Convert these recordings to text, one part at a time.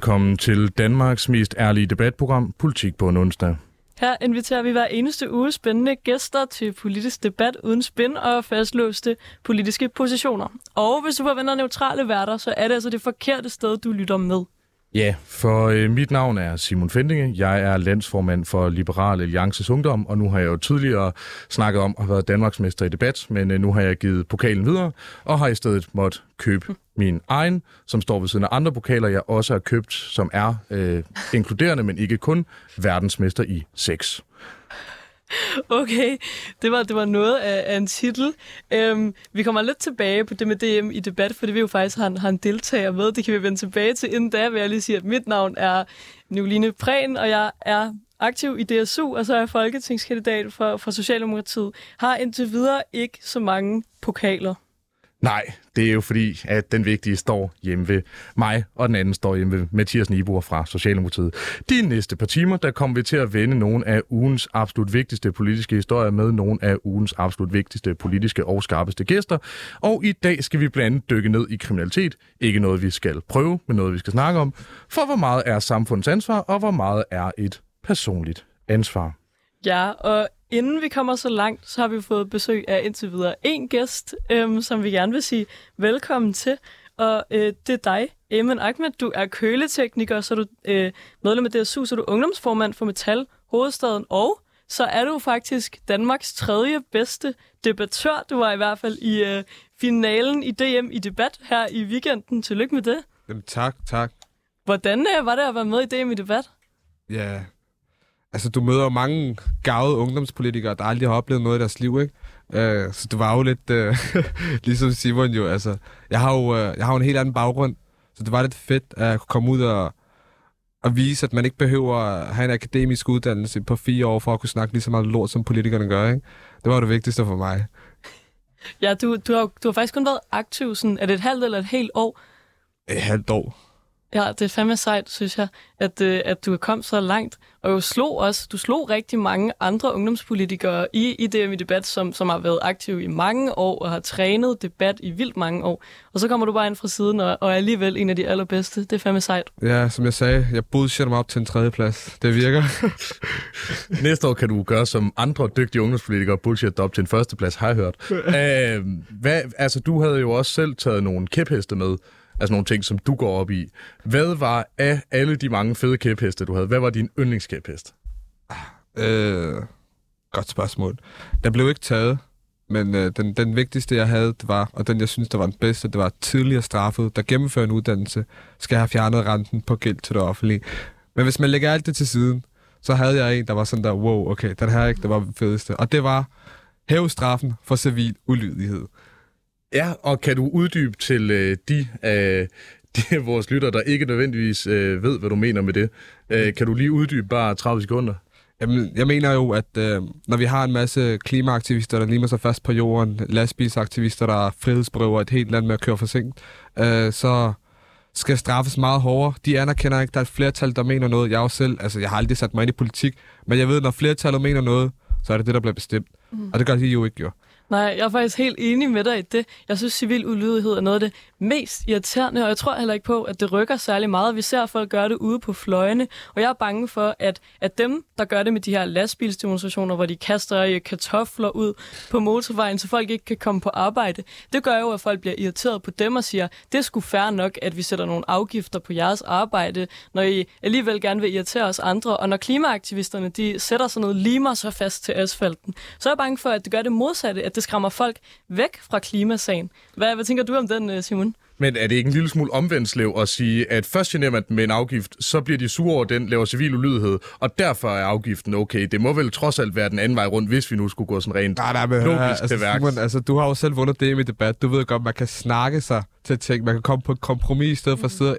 Velkommen til Danmarks mest ærlige debatprogram, Politik på en onsdag. Her inviterer vi hver eneste uge spændende gæster til politisk debat uden spin og fastlåste politiske positioner. Og hvis du forventer neutrale værter, så er det altså det forkerte sted, du lytter med. Ja, for øh, mit navn er Simon Fendinge. Jeg er landsformand for Liberal Alliances Ungdom, og nu har jeg jo tidligere snakket om at have været Danmarksmester i debat, men øh, nu har jeg givet pokalen videre, og har i stedet måtte købe min egen, som står ved siden af andre pokaler, jeg også har købt, som er øh, inkluderende, men ikke kun verdensmester i sex. Okay, det var, det var noget af, af en titel. Øhm, vi kommer lidt tilbage på det med DM i debat, for det vi jo faktisk har en, har en deltager med. Det kan vi vende tilbage til. Inden da vil jeg lige sige, at mit navn er Nicoline Prehn, og jeg er aktiv i DSU, og så er jeg folketingskandidat for, for Socialdemokratiet. Har indtil videre ikke så mange pokaler. Nej, det er jo fordi, at den vigtige står hjemme ved mig, og den anden står hjemme ved Mathias Nibor fra Socialdemokratiet. De næste par timer, der kommer vi til at vende nogle af ugens absolut vigtigste politiske historier med nogle af ugens absolut vigtigste politiske og skarpeste gæster. Og i dag skal vi blandt andet dykke ned i kriminalitet. Ikke noget, vi skal prøve, men noget, vi skal snakke om. For hvor meget er samfundets ansvar, og hvor meget er et personligt ansvar. Ja, og inden vi kommer så langt, så har vi fået besøg af indtil videre en gæst, øhm, som vi gerne vil sige velkommen til. Og øh, det er dig, Eamon Ahmed. Du er køletekniker, så er du øh, medlem af DSU, så er du ungdomsformand for Metal Hovedstaden, og så er du faktisk Danmarks tredje bedste debattør. Du var i hvert fald i øh, finalen i DM i debat her i weekenden. Tillykke med det. Jamen, tak, tak. Hvordan øh, var det at være med i DM i debat? Ja, altså du møder jo mange gavede ungdomspolitikere, der aldrig har oplevet noget i deres liv, ikke? Uh, så det var jo lidt, uh, ligesom Simon jo, altså, jeg har jo, uh, jeg har jo en helt anden baggrund, så det var lidt fedt at komme ud og, og vise, at man ikke behøver at have en akademisk uddannelse på fire år for at kunne snakke lige så meget lort, som politikerne gør, ikke? Det var det vigtigste for mig. Ja, du, du, har, du har faktisk kun været aktiv, sådan, er det et halvt eller et helt år? Et halvt år. Ja, det er fandme sejt, synes jeg, at, øh, at du er kommet så langt. Og jo slog også, du slog rigtig mange andre ungdomspolitikere i, i DMI Debat, som, som har været aktive i mange år og har trænet debat i vildt mange år. Og så kommer du bare ind fra siden og, og er alligevel en af de allerbedste. Det er fandme sejt. Ja, som jeg sagde, jeg bullshitter mig op til en tredje plads. Det virker. Næste år kan du gøre som andre dygtige ungdomspolitikere bullshit op til en første plads, har jeg hørt. Æh, hvad, altså, du havde jo også selv taget nogle kæpheste med Altså nogle ting, som du går op i. Hvad var af alle de mange fede kæpheste, du havde, hvad var din yndlingskæphest? Ah, øh, godt spørgsmål. Der blev ikke taget, men øh, den, den vigtigste, jeg havde, det var, og den, jeg synes, der var den bedste, det var tidligere straffet, der gennemfører en uddannelse, skal have fjernet renten på gæld til det offentlige. Men hvis man lægger alt det til siden, så havde jeg en, der var sådan der, wow, okay, den her ikke, det var den fedeste. Og det var hæve straffen for civil ulydighed. Ja, og kan du uddybe til øh, de, øh, de vores lytter, der ikke nødvendigvis øh, ved, hvad du mener med det. Øh, kan du lige uddybe bare 30 sekunder? Jamen, jeg mener jo, at øh, når vi har en masse klimaaktivister, der limer sig fast på jorden, lastbilsaktivister, der frihedsberøver et helt land med at køre for sent, øh, så skal straffes meget hårdere. De anerkender ikke, at der er et flertal, der mener noget. Jeg også selv, altså jeg har aldrig sat mig ind i politik, men jeg ved, at når flertallet mener noget, så er det det, der bliver bestemt. Mm. Og det gør de jo ikke, jo. Nej, jeg er faktisk helt enig med dig i det. Jeg synes, civil ulydighed er noget af det mest irriterende, og jeg tror heller ikke på, at det rykker særlig meget. Vi ser folk gøre det ude på fløjene, og jeg er bange for, at, at dem, der gør det med de her lastbilsdemonstrationer, hvor de kaster kartofler ud på motorvejen, så folk ikke kan komme på arbejde, det gør jo, at folk bliver irriteret på dem og siger, det skulle sgu fair nok, at vi sætter nogle afgifter på jeres arbejde, når I alligevel gerne vil irritere os andre. Og når klimaaktivisterne de sætter sådan noget limer så fast til asfalten, så er jeg bange for, at det gør det modsatte, at det skræmmer folk væk fra klimasagen. Hvad, hvad tænker du om den, øh, Simon? Men er det ikke en lille smule omvendslev at sige, at først generer man med en afgift, så bliver de sure over den, laver civil ulydighed, og derfor er afgiften okay. Det må vel trods alt være den anden vej rundt, hvis vi nu skulle gå sådan rent nej, nej, men, logisk altså, til værks. Simon, altså, du har jo selv vundet det i debat. Du ved godt, man kan snakke sig til ting. Man kan komme på et kompromis i stedet for at sidde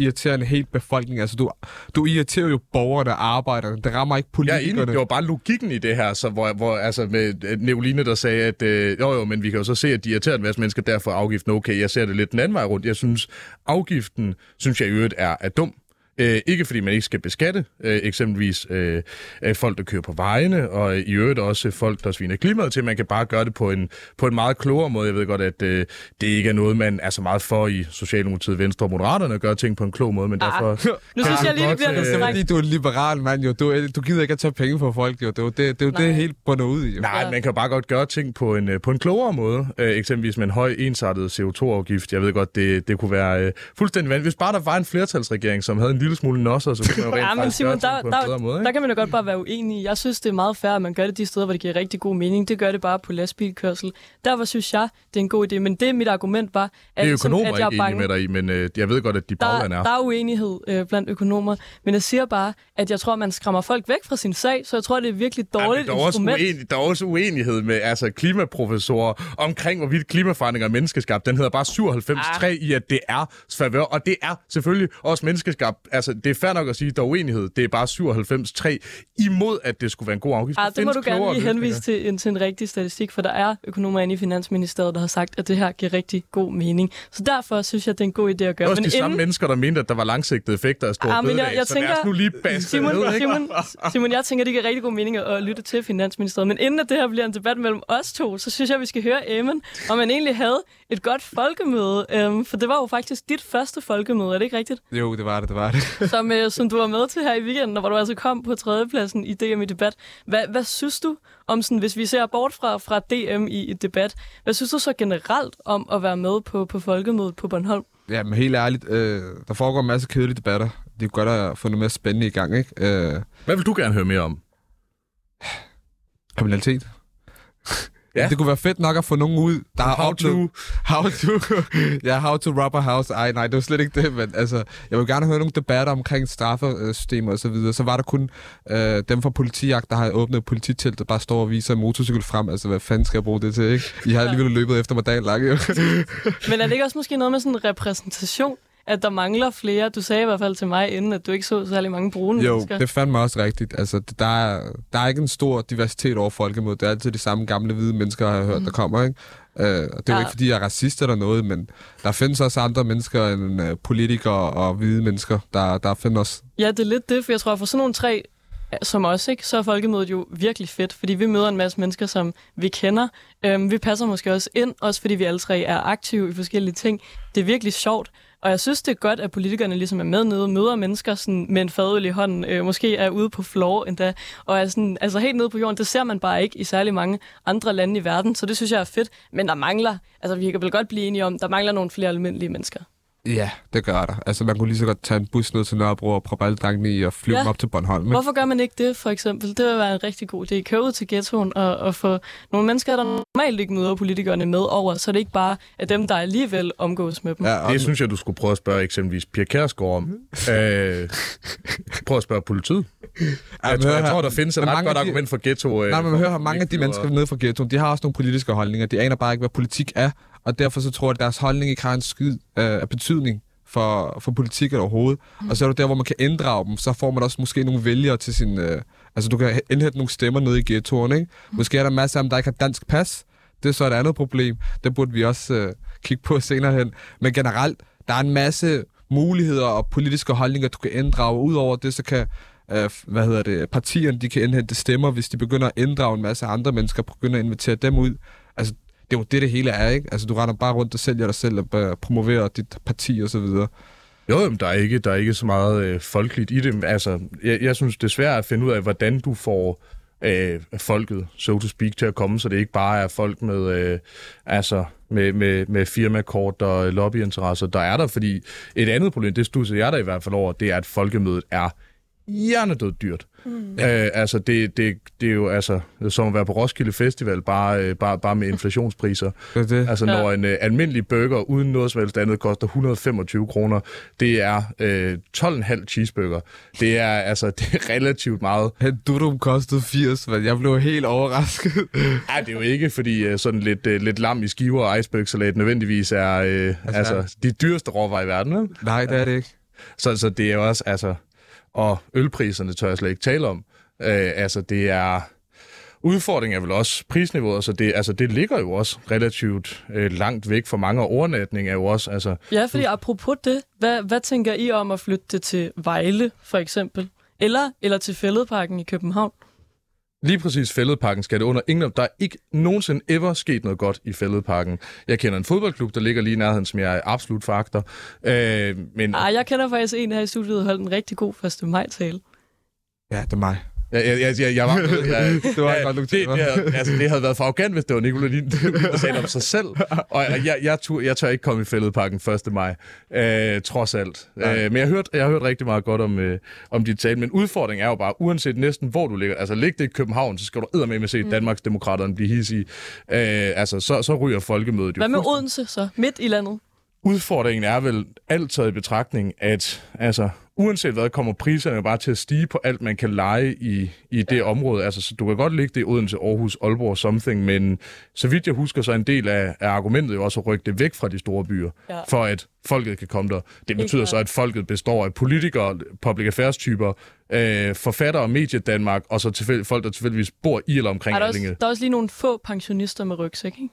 irriterer en helt befolkning. Altså, du, du irriterer jo borgerne og arbejderne. Det rammer ikke politikerne. Ja, det var bare logikken i det her, så hvor, hvor altså med øh, Neoline, der sagde, at øh, jo, jo, men vi kan jo så se, at de irriterer en masse mennesker, derfor er afgiften okay. Jeg ser det lidt den anden vej rundt. Jeg synes, afgiften, synes jeg i øvrigt er, er dum Øh, ikke fordi man ikke skal beskatte øh, eksempelvis øh, øh, folk, der kører på vejene, og i øvrigt også folk, der sviner klimaet til. Man kan bare gøre det på en, på en meget klogere måde. Jeg ved godt, at øh, det ikke er noget, man er så meget for i Socialdemokratiet, Venstre og Moderaterne at gøre ting på en klog måde, men Ah, derfor... Nu synes jeg lige, det bliver øh, lidt Det er strengt. fordi, du er liberal mand, jo. Du, du gider ikke at tage penge fra folk, jo. Det er jo det, det, er jo det helt bunder ud i, jo. Nej, Ja. man kan bare godt gøre ting på en, øh, på en klogere måde. Øh, eksempelvis med en høj ensartet CO2-afgift. Jeg ved godt, det, det kunne være øh, fuldstændig vanvittigt. Hvis bare der var en flertalsregering, som havde en lille smule nosser, så kunne man jo rent Ja, men Simon, der, der, bedre måde. der Ikke? kan man jo godt bare være uenig. Jeg synes, det er meget fair, at man gør det de steder, hvor det giver rigtig god mening. Det gør det bare på lastbilkørsel. Derfor synes jeg, det er en god idé. Men det mit argument var, at, Det er økonomer at jeg er ikke enige bange. med dig i, men øh, jeg ved godt, at de Der, bagland er. der er uenighed øh, blandt økonomer, men jeg siger bare, at jeg tror, man skræmmer folk væk fra sin sag, så jeg tror, det er virkelig dårligt der, er også instrument. uenig, der er også uenighed med altså, klimaprofessorer omkring, hvorvidt klimaforandringer er menneskeskabt. Den hedder bare 97.3 Ah. i, at det er favør, og det er selvfølgelig også menneskeskabt. Altså, det er fair nok at sige, at der er uenighed. Det er bare 97.3 imod, at det skulle være en god afgift. Der det må du gerne lige henvise til en, til en rigtig statistik, for der er økonomer inde i Finansministeriet, der har sagt, at det her giver rigtig god mening. Så derfor synes jeg, det er en god idé at Det er gøre. også de samme mennesker, der mente, at der var langsigtede effekter af store Ah, men jeg- jeg så tænker- nu lige basse Simon, ned, ikke? Simon, Simon, jeg tænker, det giver rigtig god mening at, lytte til Finansministeriet. Men inden at det her bliver en debat mellem os to, så synes jeg, vi skal høre Eamon, om man egentlig havde et godt folkemøde. Øhm, for det var jo faktisk dit første folkemøde, er det ikke rigtigt? Jo, det var det, det var det. Som, øh, som du var med til her i weekenden, og hvor du altså kom på tredjepladsen i DM i debat. Hvad, hvad synes du om, sådan, hvis vi ser bort fra, fra DM i et debat, hvad synes du så generelt om at være med på, på folkemødet på Bornholm? Ja, men helt ærligt, øh, der foregår en masse kedelige debatter. Det kunne godt at få noget mere spændende i gang, ikke? Øh, Hvad vil du gerne høre mere om? kriminalitet. Ja. Det kunne være fedt nok at få nogen ud, der har How oplevet... to... How to... ja, how to rob a house. Ej, nej, det var slet ikke det, men altså, jeg vil gerne høre nogle debatter omkring straffesystemer og så videre. Så var der kun øh, dem fra politijagt, der har åbnet polititelt, der bare står og viser en motorcykel frem. Altså, hvad fanden skal jeg bruge det til, ikke? I har alligevel løbet efter mig dagen lang, jo. Men er det ikke også måske noget med sådan en repræsentation? At der mangler flere? Du sagde i hvert fald til mig inden, at du ikke så særlig mange brune Jo, mennesker. det fandt mig også rigtigt. Altså, der er, der er ikke en stor diversitet over folkemødet. Det er altid de samme gamle hvide mennesker, har jeg hørt, der kommer, ikke? Øh, og det er jo Ja. ikke, fordi jeg er racist eller noget, men der findes også andre mennesker end øh, politikere og hvide mennesker, der, der findes også. Ja, det er lidt det, for jeg tror, for sådan nogle tre ja, som os, ikke, så er folkemødet jo virkelig fedt, fordi vi møder en masse mennesker, som vi kender. Øhm, vi passer måske også ind, også fordi vi alle tre er aktive i forskellige ting. Det er virkelig sjovt, og jeg synes, det er godt, at politikerne ligesom er med nede, møder mennesker sådan, med en fadøl i hånden, øh, måske er ude på floor endda, og er sådan, altså helt nede på jorden. Det ser man bare ikke i særlig mange andre lande i verden, så det synes jeg er fedt. Men der mangler, altså vi kan vel godt blive enige om, der mangler nogle flere almindelige mennesker. Ja, det gør der. Altså, man kunne lige så godt tage en bus ned til Nørrebro og proppe alle drengene i og flyve Ja. dem op til Bornholm. Ikke? Hvorfor gør man ikke det, for eksempel? Det vil være en rigtig god idé. Køre ud til ghettoen og, og få nogle mennesker, der normalt ikke møder politikerne med over, så det ikke bare er dem, der alligevel omgås med dem. Ja, og, Det synes jeg, du skulle prøve at spørge eksempelvis Pia Kærsgaard om. øh, prøv at spørge politiet. Jeg tror, jeg tror der findes et ret mange godt de- argument for ghetto. Øh, Nej, men man hører, mange af de mennesker nede fra ghettoen, de har også nogle politiske holdninger. De aner bare ikke, hvad politik er. Og derfor så tror jeg, at deres holdning ikke har en skid øh, af betydning for, for politik overhovedet. Mm. Og så er det der, hvor man kan inddrage dem. Så får man også måske nogle vælgere til sin... Øh, altså, du kan indhente nogle stemmer nede i ghettoen, ikke? Måske er der masser af dem, der ikke har dansk pas. Det er så et andet problem. Det burde vi også øh, kigge på senere hen. Men generelt, der er en masse muligheder og politiske holdninger, du kan inddrage. Udover det, så kan øh, hvad hedder det, partierne, de kan indhente stemmer, hvis de begynder at inddrage en masse andre mennesker, begynder at invitere dem ud. Det er jo det, det hele er, ikke? Altså, du render bare rundt og sælger dig selv og promoverer dit parti og så videre. Jo, jamen, der er ikke, der er ikke så meget øh, folkeligt i det. Altså, jeg, jeg synes, det er svært at finde ud af, hvordan du får øh, folket, so to speak, til at komme, så det ikke bare er folk med, øh, altså, med, med, med firmakort og lobbyinteresser, der er der. Fordi et andet problem, det studser jeg der i hvert fald over, det er, at folkemødet er hjernedød dyrt. Mm. Øh, altså, det, det, det er jo altså, som at være på Roskilde Festival, bare, øh, bare, bare med inflationspriser. Det er det. Altså, Ja. når en øh, almindelig burger uden noget som helst andet koster 125 kroner, det er øh, 12,5 cheeseburger. Det er altså det er relativt meget. En Dudum kostede 80, men jeg blev helt overrasket. Ja, det er jo ikke, fordi øh, sådan lidt, øh, lidt lam i skiver og icebergsalat nødvendigvis er øh, altså, altså, de dyreste råvarer i verden. Vel? Nej, det er det ikke. Så, så det er jo også, altså... Og ølpriserne tør jeg slet ikke tale om. Øh, altså, det er... Udfordringen er vel også prisniveauet, så det, altså det ligger jo også relativt øh, langt væk for mange, og overnatning er jo også, altså... Ja, fordi apropos det, hvad, hvad tænker I om at flytte det til Vejle, for eksempel? Eller, eller til Fælledparken i København? Lige præcis Fælledparken skal det under ingen... Der er ikke nogensinde ever sket noget godt i Fælledparken. Jeg kender en fodboldklub, der ligger lige i nærheden, som jeg absolut foragter. Øh, men... Ej, jeg kender faktisk en her i studiet, der holdt en rigtig god 1. maj-tale. Ja, det er mig. Jeg, jeg, jeg, jeg, jeg var med. Jeg, Det var ja, godt nok det, det, altså, det havde været for arrogant, hvis det var Nicolai Lind, der sagde om sig selv. Og jeg, jeg, jeg, tør, jeg tør ikke komme i fældeparken 1. maj, øh, trods alt. Øh, men jeg har, hørt, jeg har hørt rigtig meget godt om, øh, om dit tale. Men udfordringen er jo bare, uanset næsten hvor du ligger, altså ligger det i København, så skal du med med se mm. Danmarks Demokraterne blive hissige. Øh, altså, så, så ryger folkemødet jo Hvad med. Odense så? Midt i landet? Udfordringen er vel alt taget i betragtning, at altså, uanset hvad, kommer priserne jo bare til at stige på alt, man kan lege i, i det område. Altså, så du kan godt ligge det i Odense, Aarhus, Aalborg, something, men så vidt jeg husker, så er en del af, af argumentet jo også at rykke det væk fra de store byer, Ja. for at folket kan komme der. Det betyder så, at folket består af politikere, public affairs-typer, øh, forfattere, medie Danmark, og så tilfælde, folk, der tilfældigvis bor i eller omkring der, Allinge. også, der er også lige nogle få pensionister med rygsæk, ikke?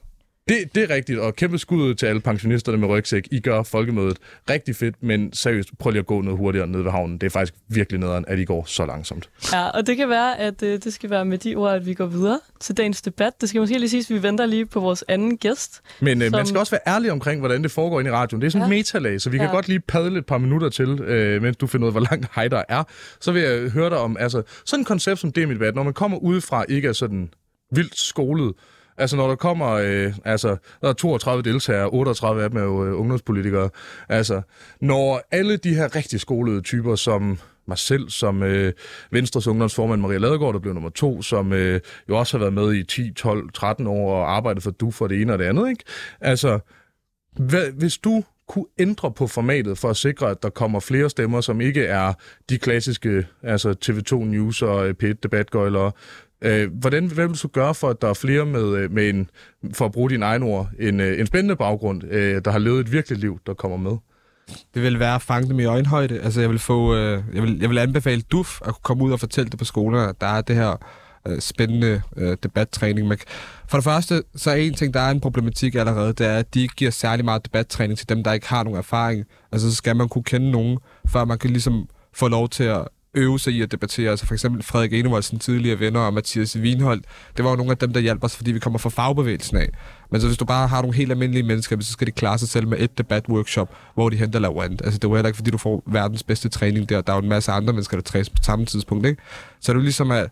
Det, det er rigtigt, og kæmpe skud til alle pensionisterne med rygsæk. I gør folkemødet rigtig fedt, men seriøst, prøv lige at gå noget hurtigere ned ved havnen. Det er faktisk virkelig nederen, at I går så langsomt. Ja, og det kan være, at øh, det skal være med de ord, at vi går videre til dagens debat. Det skal måske lige siges, at vi venter lige på vores anden gæst. Men øh, Som- man skal også være ærlig omkring, hvordan det foregår inde i radioen. Det er sådan Ja. metalag, så vi kan Ja. godt lige padle et par minutter til, øh, mens du finder ud af, hvor langt hej der er. Så vil jeg høre dig om, altså, sådan et koncept som det debat, når man kommer udefra, ikke er sådan vildt skolet, Altså når der kommer, øh, altså der er 32 deltagere, 38 af dem er jo øh, ungdomspolitikere. Altså når alle de her rigtig skolede typer, som mig selv, som øh, Venstres ungdomsformand Maria Ladegaard, der blev nummer to, som øh, jo også har været med i 10, 12, 13 år og arbejdet for du for det ene og det andet, ikke? Altså, hvad, hvis du kunne ændre på formatet for at sikre, at der kommer flere stemmer, som ikke er de klassiske, altså TV2 News og øh, P1 Debatgøjler, øh, hvordan, hvad vil du gøre for, at der er flere med, øh, med en, for at bruge dine egne ord, en, øh, en spændende baggrund, øh, der har levet et virkeligt liv, der kommer med? Det vil være at fange dem i øjenhøjde. Altså, jeg vil, få, øh, jeg vil, jeg vil anbefale DUF at komme ud og fortælle det på skolerne, at der er det her øh, spændende øh, debattræning. For det første, så er en ting, der er en problematik allerede, det er, at de ikke giver særlig meget debattræning til dem, der ikke har nogen erfaring. Altså, så skal man kunne kende nogen, før man kan ligesom få lov til at øve sig i at debattere. Altså for eksempel Frederik Enevoldsen, tidligere venner, og Mathias Wienholdt. Det var jo nogle af dem, der hjalp os, fordi vi kommer fra fagbevægelsen af. Men så hvis du bare har nogle helt almindelige mennesker, så skal de klare sig selv med et debatworkshop, hvor de henter laurent. Altså det er jo heller ikke, fordi du får verdens bedste træning der. Der er jo en masse andre mennesker, der trænes på samme tidspunkt. Ikke? Så det er jo ligesom, at,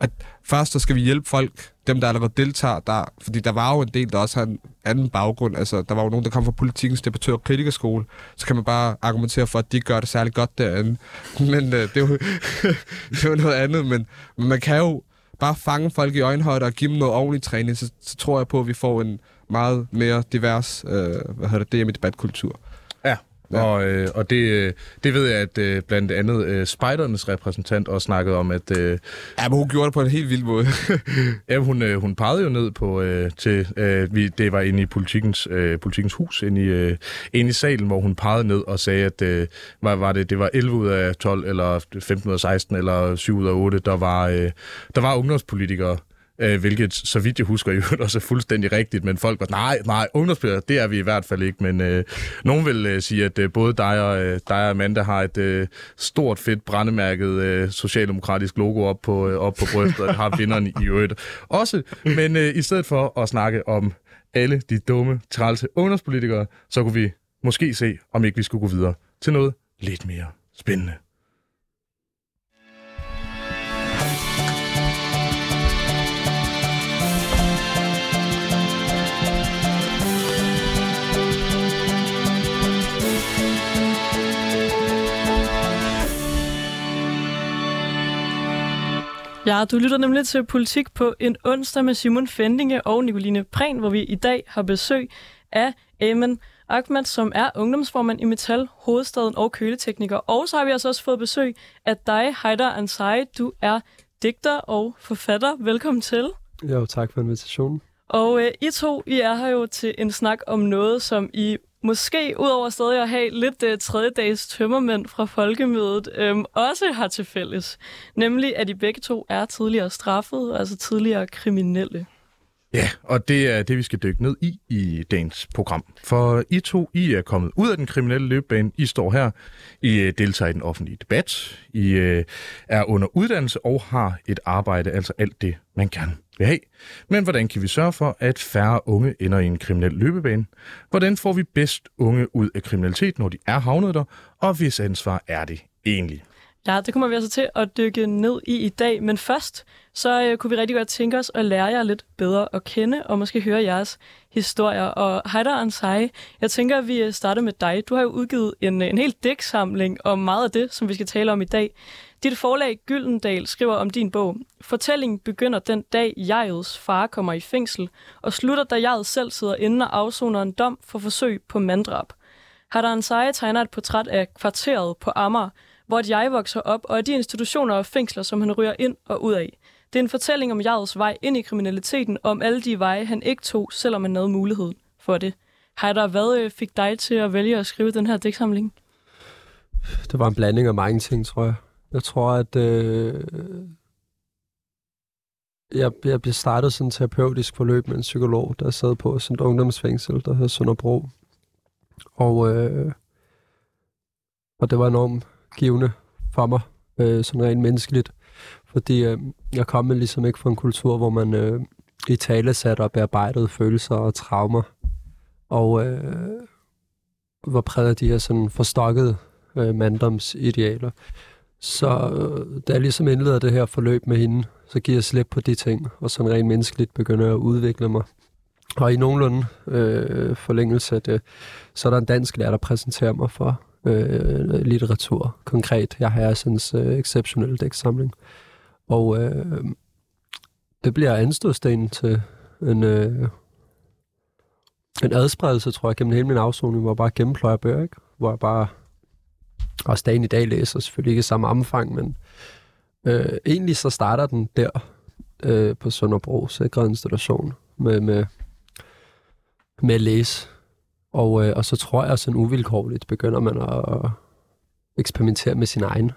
at først så skal vi hjælpe folk, dem der allerede deltager, der, fordi der var jo en del, der også har en anden baggrund. Altså, der var jo nogen, der kom fra politikens debattør- og kritikerskole. Så kan man bare argumentere for, at de gør det særlig godt derinde. Men øh, det, er jo, det er jo noget andet. Men, men man kan jo bare fange folk i øjenhøjde og give dem noget ordentlig træning, så, så tror jeg på, at vi får en meget mere divers, øh, hvad hedder det, DM-debatkultur. Ja. Og, øh, og det, øh, det ved jeg, at øh, blandt andet øh, Spejdernes repræsentant også snakkede om, at øh, Ja, men hun gjorde det på en helt vild måde. ja, hun, øh, hun pegede jo ned på, øh, til, øh, vi, det var inde i politikens, øh, politikens hus, inde i, øh, inde i salen, hvor hun pegede ned og sagde, at øh, var, var det, det var 11 ud af 12, eller 15 ud af 16, eller 7 ud af 8, der var, øh, der var ungdomspolitikere, Øh, hvilket, så vidt jeg husker, jo også er fuldstændig rigtigt, men folk var, nej, nej, ungdomsspillere, det er vi i hvert fald ikke, men øh, nogen vil øh, sige, at øh, både dig og, øh, dig og Amanda har et øh, stort, fedt, brændemærket øh, socialdemokratisk logo op på, øh, op på brystet, og har vinderen i øvrigt også, men øh, i stedet for at snakke om alle de dumme, trælse ungdomspolitikere, så kunne vi måske se, om ikke vi skulle gå videre til noget lidt mere spændende. Ja, du lytter nemlig til Politik på en onsdag med Simon Fendinge og Nicoline Prehn, hvor vi i dag har besøg af Eamon Ahmad, som er ungdomsformand i Metal, Hovedstaden og køletekniker. Og så har vi altså også fået besøg af dig, Heider Ansari. Du er digter og forfatter. Velkommen til. Jo, tak for invitationen. Og øh, I to, I er her jo til en snak om noget, som I måske udover stadig at have lidt øh, uh, tredjedags tømmermænd fra folkemødet, øhm, også har til fælles. Nemlig, at de begge to er tidligere straffet, altså tidligere kriminelle. Ja, og det er det, vi skal dykke ned i i dagens program. For I to, I er kommet ud af den kriminelle løbebane. I står her. I øh, deltager i den offentlige debat. I øh, er under uddannelse og har et arbejde, altså alt det, man gerne vil have. Men hvordan kan vi sørge for, at færre unge ender i en kriminel løbebane? Hvordan får vi bedst unge ud af kriminalitet, når de er havnet der? Og hvis ansvar er det egentlig? Ja, det kommer vi altså til at dykke ned i i dag. Men først, så øh, kunne vi rigtig godt tænke os at lære jer lidt bedre at kende, og måske høre jeres historier. Og Heider Ansai, jeg tænker, at vi øh, starter med dig. Du har jo udgivet en, øh, en hel dæksamling om meget af det, som vi skal tale om i dag. Dit forlag Gyldendal skriver om din bog. Fortællingen begynder den dag, jegets far kommer i fængsel, og slutter, da jeget selv sidder inde og afsoner en dom for forsøg på manddrab. Heider Ansai tegner et portræt af kvarteret på Amager, hvor et jeg vokser op, og af de institutioner og fængsler, som han ryger ind og ud af. Det er en fortælling om Jarls vej ind i kriminaliteten, og om alle de veje, han ikke tog, selvom han havde mulighed for det. Heider, hvad øh, fik dig til at vælge at skrive den her digtsamling? Det var en blanding af mange ting, tror jeg. Jeg tror, at øh, jeg, jeg blev startet sådan en terapeutisk forløb med en psykolog, der sad på sådan et ungdomsfængsel, der hedder Sønderbro. Og, øh, og det var enormt givende for mig, øh, sådan rent menneskeligt. Fordi øh, jeg kommer ligesom ikke fra en kultur, hvor man øh, i tale satte og bearbejdede følelser og traumer. Og øh, var præget af de her sådan forstokkede øh, manddomsidealer. Så øh, da jeg ligesom indleder det her forløb med hende, så giver jeg slip på de ting, og sådan rent menneskeligt begynder jeg at udvikle mig. Og i nogenlunde øh, forlængelse af det, så er der en dansk lærer, der præsenterer mig for øh, litteratur konkret. Jeg har sådan øh, exceptionelle dæksamling. Og øh, det bliver anstødstenen til en, øh, en adspredelse, tror jeg, gennem hele min afsoning, hvor jeg bare gennempløjer bøger, ikke? hvor jeg bare også dagen i dag læser, selvfølgelig ikke i samme omfang, men øh, egentlig så starter den der øh, på Sønderbro, sikret institution, med, med, med at læse og, øh, og så tror jeg sådan uvilkårligt begynder man at eksperimentere med sin egen.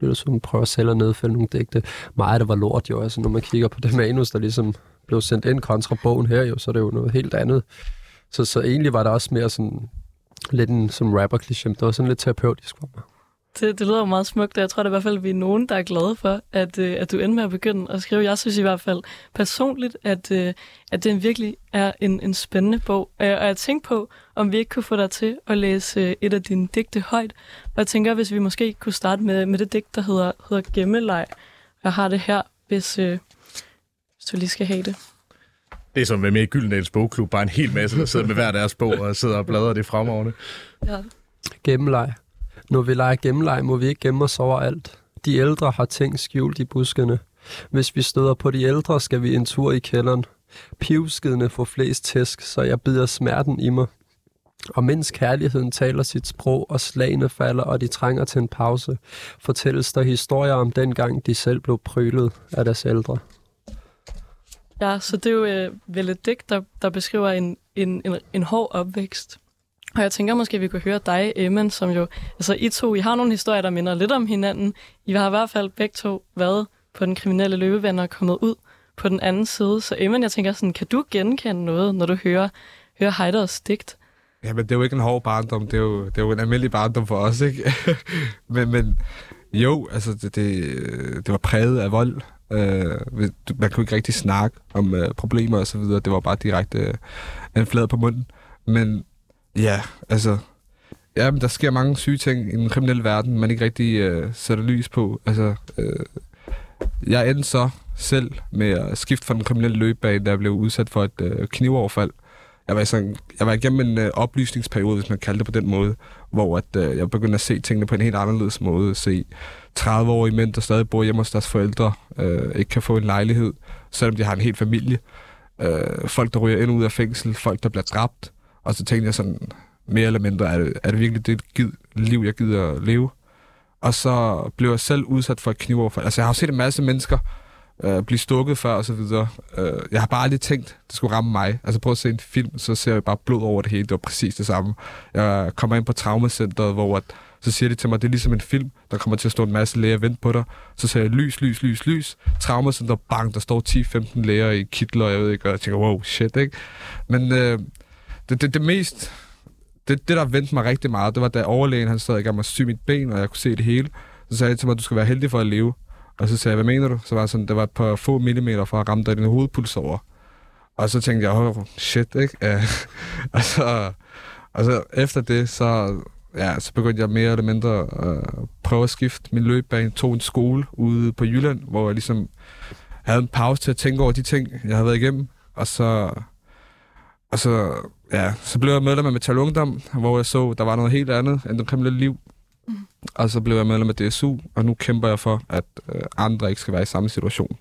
Det er som prøver at nedfælde nogle digte. Meget af det var lort jo, altså når man kigger på det manus, der ligesom blev sendt ind kontra bogen her jo, så er det jo noget helt andet. Så, så egentlig var det også mere sådan lidt en som rapper kliché det var sådan lidt terapeutisk for mig. Det, det lyder jo meget smukt, og jeg tror da i hvert fald, at vi er nogen, der er glade for, at, øh, at du ender med at begynde at skrive. Jeg synes i hvert fald personligt, at, øh, at den virkelig er en, en spændende bog. Øh, og jeg tænkte på, om vi ikke kunne få dig til at læse øh, et af dine digte højt. Og jeg tænker, hvis vi måske kunne starte med, med det digt, der hedder, hedder Gemmeleg. Jeg har det her, hvis, øh, hvis du lige skal have det. Det er som med med i Gyldendals bogklub, bare en hel masse, der sidder med hver deres bog og sidder og bladrer det fremragende. Ja. Gemmeleg. Når vi leger gemmeleg, må vi ikke gemme os over alt. De ældre har ting skjult i buskene. Hvis vi støder på de ældre, skal vi en tur i kælderen. Pivskidene får flest tæsk, så jeg bider smerten i mig. Og mens kærligheden taler sit sprog, og slagene falder, og de trænger til en pause, fortælles der historier om dengang, de selv blev prylet af deres ældre. Ja, så det er jo øh, vel et digt, der, der beskriver en, en, en, en hård opvækst. Og jeg tænker måske, at vi kunne høre dig, Emman, som jo... Altså, I to, I har nogle historier, der minder lidt om hinanden. I har i hvert fald begge to været på den kriminelle løbebane og kommet ud på den anden side. Så Emman, jeg tænker sådan, kan du genkende noget, når du hører, hører Heiders digt? Ja, men det er jo ikke en hård barndom. Det er jo, det er jo en almindelig barndom for os, ikke? men, men jo, altså, det, det, det var præget af vold. Uh, man kunne ikke rigtig snakke om uh, problemer og så videre. Det var bare direkte uh, en flad på munden. Men Ja, altså... Ja, men der sker mange syge ting i den kriminelle verden, man ikke rigtig øh, sætter lys på. Altså, øh, jeg endte så selv med at skifte fra den kriminelle løbebane, da jeg blev udsat for et øh, knivoverfald. Jeg var, sådan, jeg var igennem en øh, oplysningsperiode, hvis man kalder det på den måde, hvor at, øh, jeg begyndte at se tingene på en helt anderledes måde. Se 30-årige mænd, der stadig bor hjemme hos deres forældre, øh, ikke kan få en lejlighed, selvom de har en hel familie. Øh, folk, der ryger ind og ud af fængsel, folk, der bliver dræbt. Og så tænkte jeg sådan, mere eller mindre, er det, er det virkelig det gid, liv, jeg gider at leve? Og så blev jeg selv udsat for et knivoverfald. Altså, jeg har set en masse mennesker øh, blive stukket før og så videre. Øh, jeg har bare aldrig tænkt, det skulle ramme mig. Altså prøv at se en film, så ser jeg bare blod over det hele. Det var præcis det samme. Jeg kommer ind på traumacenteret, hvor at, så siger de til mig, det er ligesom en film, der kommer til at stå en masse læger og vente på dig. Så siger jeg, lys, lys, lys, lys. Traumacenter, bang, der står 10-15 læger i kitler, jeg ved ikke, og jeg tænker, wow, shit, ikke? Men øh, det, det, det mest, det, det, der vendte mig rigtig meget, det var, da overlægen han sad i gang med at sy mit ben, og jeg kunne se det hele. Så sagde jeg til mig, at du skal være heldig for at leve. Og så sagde jeg, hvad mener du? Så var sådan, det var et par få millimeter fra at ramme dig din hovedpuls over. Og så tænkte jeg, oh, shit, ikke? Ja. Øh, og, så, og så efter det, så, ja, så begyndte jeg mere eller mindre at prøve at skifte min løbbane. Tog en skole ude på Jylland, hvor jeg ligesom havde en pause til at tænke over de ting, jeg havde været igennem. Og så, og så, ja, så blev jeg medlem af Metal Ungdom, hvor jeg så, der var noget helt andet end det kriminelle liv. Og så blev jeg medlem af DSU, og nu kæmper jeg for, at øh, andre ikke skal være i samme situation.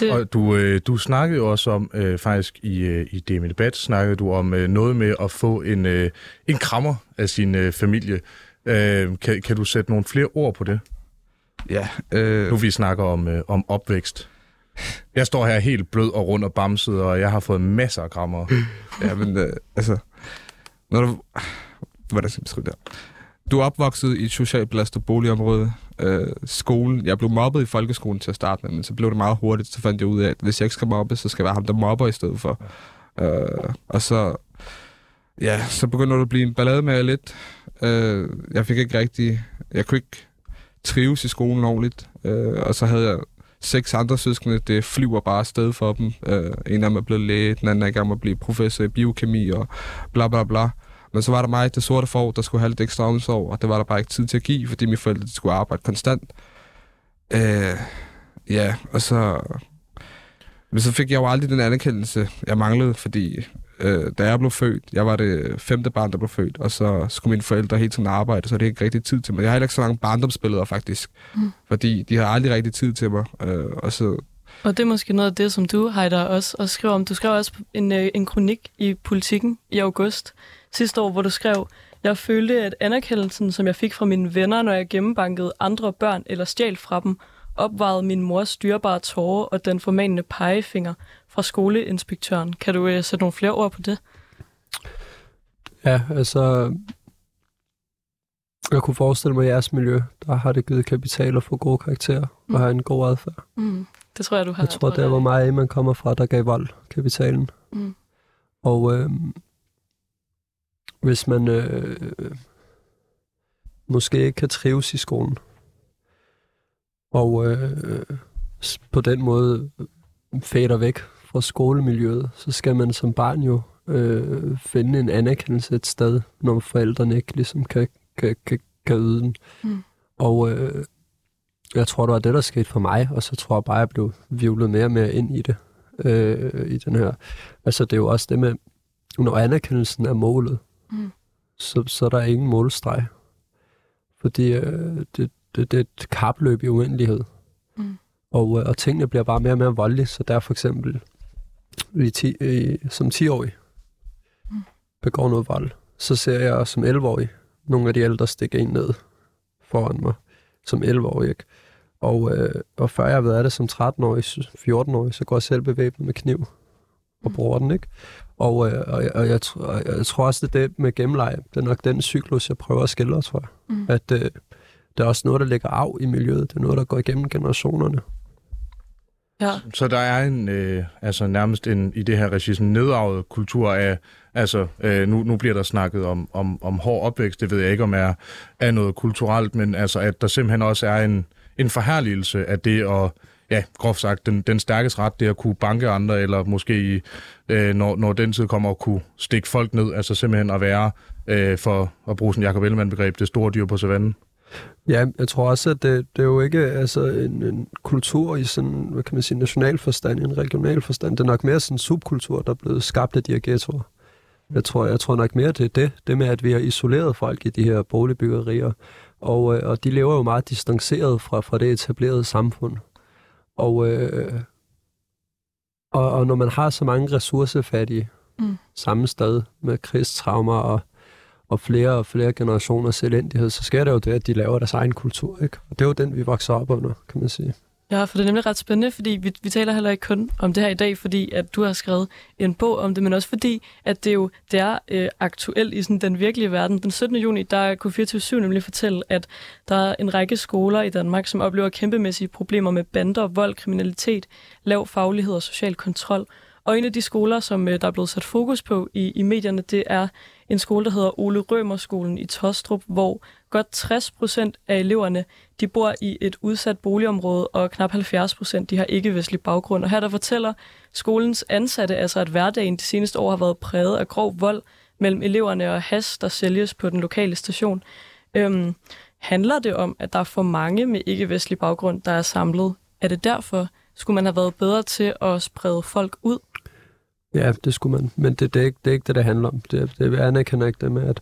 Det, Og du, øh, du snakkede jo også om, øh, faktisk i, øh, i det med debat, snakkede du om øh, noget med at få en, øh, en krammer af sin øh, familie. Øh, kan, kan du sætte nogle flere ord på det? Ja, øh, Nu vi snakker om, øh, om opvækst. Jeg står her helt blød og rund og bamset, og jeg har fået masser af krammer. ja men øh, altså, når du, hvordan skal jeg beskrive det her? Du er opvokset i et socialt belastet boligområde. Øh, skolen, jeg blev mobbet i folkeskolen til at starte med, men så blev det meget hurtigt, så fandt jeg ud af, at hvis jeg ikke skal mobbe, så skal jeg være ham, der mobber i stedet for. Øh, og så, ja, så begynder du at blive en ballade med lidt. Øh, jeg fik ikke rigtig, jeg kunne ikke trives i skolen ordentligt, øh, og så havde jeg seks andre søskende, det flyver bare afsted for dem. Øh, en af dem er blevet læge, den anden er i gang med at blive professor i biokemi og bla bla bla. Men så var der mig, det sorte for, der skulle have lidt ekstra omsorg, og det var der bare ikke tid til at give, fordi mine forældre skulle arbejde konstant. Øh, ja, og så... Men så fik jeg jo aldrig den anerkendelse, jeg manglede, fordi øh, da jeg blev født, jeg var det femte barn, der blev født, og så skulle mine forældre hele tiden arbejde, så det ikke rigtig tid til mig. Jeg har heller ikke så mange barndomsbilleder, faktisk, mm. fordi de har aldrig rigtig tid til mig. Øh, og så og det er måske noget af det, som du, Heider, også, også skriver om. Du skrev også en, øh, en kronik i Politiken i august sidste år, hvor du skrev, jeg følte, at anerkendelsen, som jeg fik fra mine venner, når jeg gennembankede andre børn eller stjal fra dem, opvejede min mors styrbare tårer og den formanende pegefinger fra skoleinspektøren. Kan du øh, sætte nogle flere ord på det? Ja, altså... Jeg kunne forestille mig, at i jeres miljø, der har det givet kapital at få gode karakterer mm. og have en god adfærd. Mm. Det tror jeg, du har. Jeg tror, der hvor mig, man kommer fra, der gav vold kapitalen. Mm. Og øh, hvis man øh, måske ikke kan trives i skolen, og øh, på den måde fader væk fra skolemiljøet, så skal man som barn jo øh, finde en anerkendelse et sted, når forældrene ikke ligesom kan, kan, kan, kan yde den. Mm. Og øh, jeg tror, det var det, der skete for mig, og så tror jeg bare, jeg blev vivlet mere og mere ind i det. Øh, I den her. Altså, det er jo også det med, når anerkendelsen er målet, Mm. så, så er der ingen målstreg. Fordi øh, det, det, det er et kapløb i uendelighed. Mm. Og, øh, og tingene bliver bare mere og mere voldelige, så der for eksempel i ti, i, som 10-årig Mm. begår noget vold, så ser jeg som 11-årig nogle af de ældre stikke en ned foran mig som 11-årig. Ikke? Og, øh, og før jeg har været det som 13-årig, 14-årig, så går jeg selv bevæbnet med kniv og Mm. bruger den. ikke. Og, øh, og, jeg, og jeg, og jeg tror også, det er det med gennemleje. Det er nok den cyklus, jeg prøver at skille, tror jeg. Mm. At øh, der er også noget, der ligger af i miljøet. Det er noget, der går igennem generationerne. Ja. Så der er en, øh, altså nærmest en, i det her regi, sådan nedarvet kultur af, altså øh, nu, nu bliver der snakket om, om, om hård opvækst, det ved jeg ikke om er, er noget kulturelt, men altså at der simpelthen også er en, en forherligelse af det at, ja, groft sagt, den, den stærkes ret, det at kunne banke andre, eller måske, øh, når, når den tid kommer, at kunne stikke folk ned, altså simpelthen at være, øh, for at bruge sådan Jacob Ellemann-begreb, det store dyr på savannen. Ja, jeg tror også, at det, det er jo ikke altså, en, en kultur i sådan, hvad kan man sige, national forstand, en regional forstand. Det er nok mere sådan en subkultur, der er blevet skabt af de her ghettoer. Jeg tror, jeg tror nok mere, det er det. Det med, at vi har isoleret folk i de her boligbyggerier. Og, øh, og de lever jo meget distanceret fra, fra det etablerede samfund. Og, øh, og, og når man har så mange ressourcefattige Mm. samme sted med krigstraumer og, og flere og flere generationers elendighed, så sker det jo det, at de laver deres egen kultur. Ikke? Og det er jo den, vi vokser op under, kan man sige. Ja, for det er nemlig ret spændende, fordi vi, vi taler heller ikke kun om det her i dag, fordi at du har skrevet en bog om det, men også fordi, at det jo det er øh, aktuelt i sådan, den virkelige verden. Den 17. juni, der kunne 24 nemlig fortælle, at der er en række skoler i Danmark, som oplever kæmpemæssige problemer med bander, vold, kriminalitet, lav faglighed og social kontrol. Og en af de skoler, som øh, der er blevet sat fokus på i, i medierne, det er en skole, der hedder Ole Rømerskolen i Tostrup, hvor godt 60 procent af eleverne de bor i et udsat boligområde, og knap 70 procent de har ikke-vestlig baggrund. Og her der fortæller skolens ansatte, altså at hverdagen de seneste år har været præget af grov vold mellem eleverne og has, der sælges på den lokale station. Øhm, handler det om, at der er for mange med ikke-vestlig baggrund, der er samlet? Er det derfor, skulle man have været bedre til at sprede folk ud? Ja, det skulle man. Men det, det, er, ikke, det er ikke det, det handler om. Det, det anerkender ikke det med, at,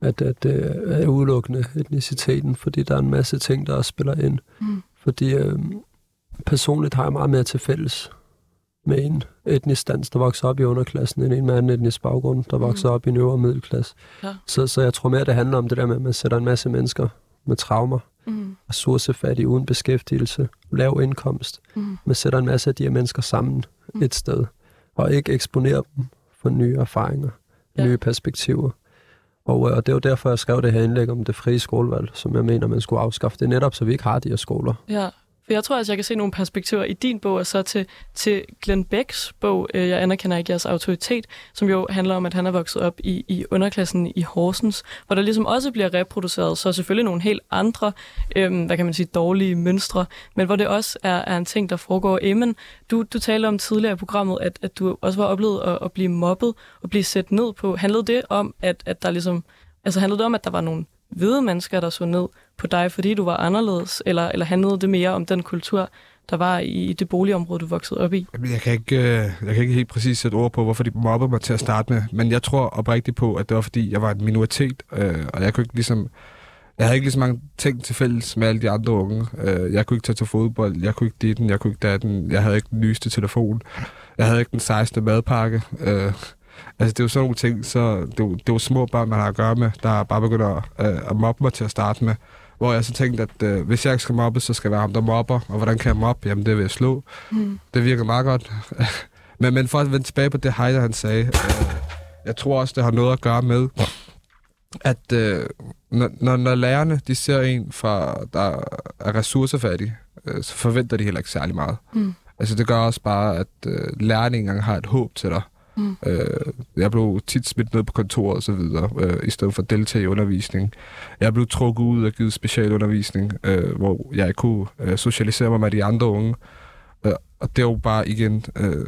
at, at det er udelukkende etniciteten, fordi der er en masse ting, der også spiller ind. Mm. Fordi øh, personligt har jeg meget mere til fælles med en etnisk dans, der vokser op i underklassen, end en med anden etnisk baggrund, der vokser mm. op i en øvre middelklasse. Ja. Så, så jeg tror mere, det handler om det der med, at man sætter en masse mennesker med traumer, mm. ressourcefattige uden beskæftigelse, lav indkomst. Mm. Man sætter en masse af de her mennesker sammen mm. et sted og ikke eksponere dem for nye erfaringer, ja. nye perspektiver. Og, øh, og det var derfor, jeg skrev det her indlæg om det frie skolevalg, som jeg mener, man skulle afskaffe. Det er netop, så vi ikke har de her skoler. Ja, for jeg tror at jeg kan se nogle perspektiver i din bog, og så til, til Glenn Becks bog, øh, Jeg anerkender ikke jeres autoritet, som jo handler om, at han er vokset op i, i underklassen i Horsens, hvor der ligesom også bliver reproduceret, så selvfølgelig nogle helt andre, øh, hvad kan man sige, dårlige mønstre, men hvor det også er, er en ting, der foregår. Emmen, du, du talte om tidligere i programmet, at, at du også var oplevet at, at blive mobbet og blive sat ned på. Handlede det om, at, at der ligesom, altså handlede det om, at der var nogle hvide mennesker, der så ned på dig, fordi du var anderledes, eller, eller handlede det mere om den kultur, der var i det boligområde, du voksede op i? Jeg kan ikke, øh, jeg kan ikke helt præcis sætte ord på, hvorfor de mobbede mig til at starte med, men jeg tror oprigtigt på, at det var, fordi jeg var en minoritet, øh, og jeg kunne ikke ligesom... Jeg havde ikke lige så mange ting til fælles med alle de andre unge. Øh, jeg kunne ikke tage til fodbold, jeg kunne ikke ditten, jeg kunne ikke datten, jeg havde ikke den nyeste telefon, jeg havde ikke den 16. madpakke. Øh, altså, det er jo sådan nogle ting, så det er, jo, det er jo små børn, man har at gøre med, der bare begynder at, øh, at mobbe mig til at starte med. Hvor jeg så tænkte, at øh, hvis jeg ikke skal mobbe, så skal det være ham, der mobber. Og hvordan kan jeg mobbe? Jamen, det vil jeg slå. Mm. Det virker meget godt. men, men for at vende tilbage på det, Heider han sagde, øh, jeg tror også, det har noget at gøre med, at øh, når, når, når lærerne de ser en, fra, der er ressourcefattig, øh, så forventer de heller ikke særlig meget. Mm. Altså det gør også bare, at øh, lærerne ikke engang har et håb til dig. Mm. Øh, jeg blev tit smidt ned på kontoret og så videre, øh, i stedet for at deltage i undervisning. Jeg blev trukket ud og givet specialundervisning, øh, hvor jeg kunne øh, socialisere mig med de andre unge. Øh, og det er jo bare igen... Øh,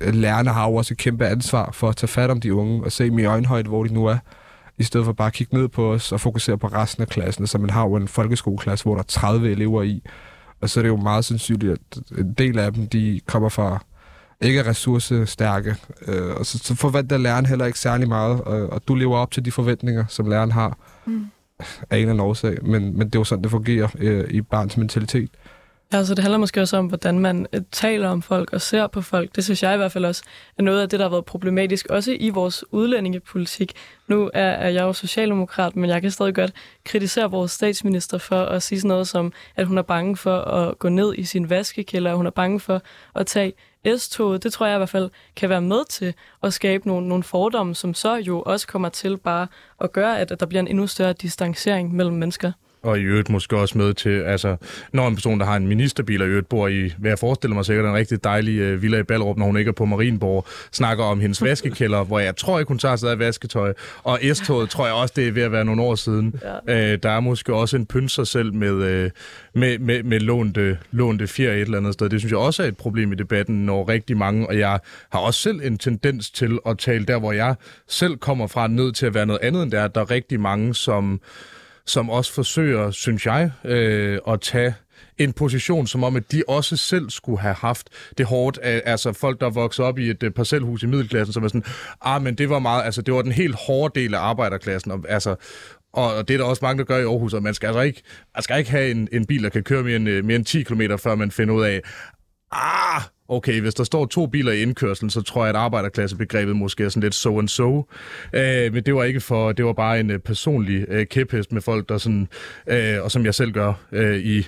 lærerne har jo også et kæmpe ansvar for at tage fat om de unge og se dem i øjenhøjde, hvor de nu er, i stedet for bare at kigge ned på os og fokusere på resten af klassen. Så man har jo en folkeskoleklasse, hvor der er 30 elever i, og så er det jo meget sandsynligt, at en del af dem, de kommer fra ikke er ressourcestærke. Øh, og så, så forventer læreren heller ikke særlig meget, og, og du lever op til de forventninger, som læreren har mm. af en eller anden årsag. Men, men det er jo sådan, det fungerer øh, i barns mentalitet. Ja, så det handler måske også om, hvordan man øh, taler om folk og ser på folk. Det synes jeg i hvert fald også er noget af det, der har været problematisk, også i vores udlændingepolitik. Nu er, er jeg jo socialdemokrat, men jeg kan stadig godt kritisere vores statsminister for at sige sådan noget som, at hun er bange for at gå ned i sin vaskekælder, og hun er bange for at tage S-toget, det tror jeg i hvert fald kan være med til at skabe nogle, nogle fordomme, som så jo også kommer til bare at gøre, at, at der bliver en endnu større distancering mellem mennesker. Og i øvrigt måske også med til, altså, når en person, der har en ministerbil, og i øvrigt bor i, hvad jeg forestiller mig sikkert, en rigtig dejlig uh, villa i Ballerup, når hun ikke er på Marienborg, snakker om hendes vaskekælder, hvor jeg tror ikke, hun tager sig af vasketøj. Og S-toget tror jeg også, det er ved at være nogle år siden. Ja. Uh, der er måske også en pynser selv med, uh, med, med, med lånte, lånte fjer et eller andet sted. Det synes jeg også er et problem i debatten, når rigtig mange, og jeg har også selv en tendens til at tale der, hvor jeg selv kommer fra, ned til at være noget andet end der. Der er rigtig mange, som som også forsøger, synes jeg, øh, at tage en position, som om, at de også selv skulle have haft det hårdt. Altså folk, der vokser op i et øh, parcelhus i middelklassen, som er sådan, ah, men det var meget, altså det var den helt hårde del af arbejderklassen. Og, altså, og det er der også mange, der gør i Aarhus, og man skal altså ikke, man skal ikke have en, en bil, der kan køre mere end, øh, mere end 10 km, før man finder ud af, ah, okay, hvis der står to biler i indkørslen, så tror jeg, at arbejderklassebegrebet måske er sådan lidt so and so. Øh, men det var ikke for, det var bare en øh, personlig øh, kæphest med folk, der sådan, øh, og som jeg selv gør øh, i,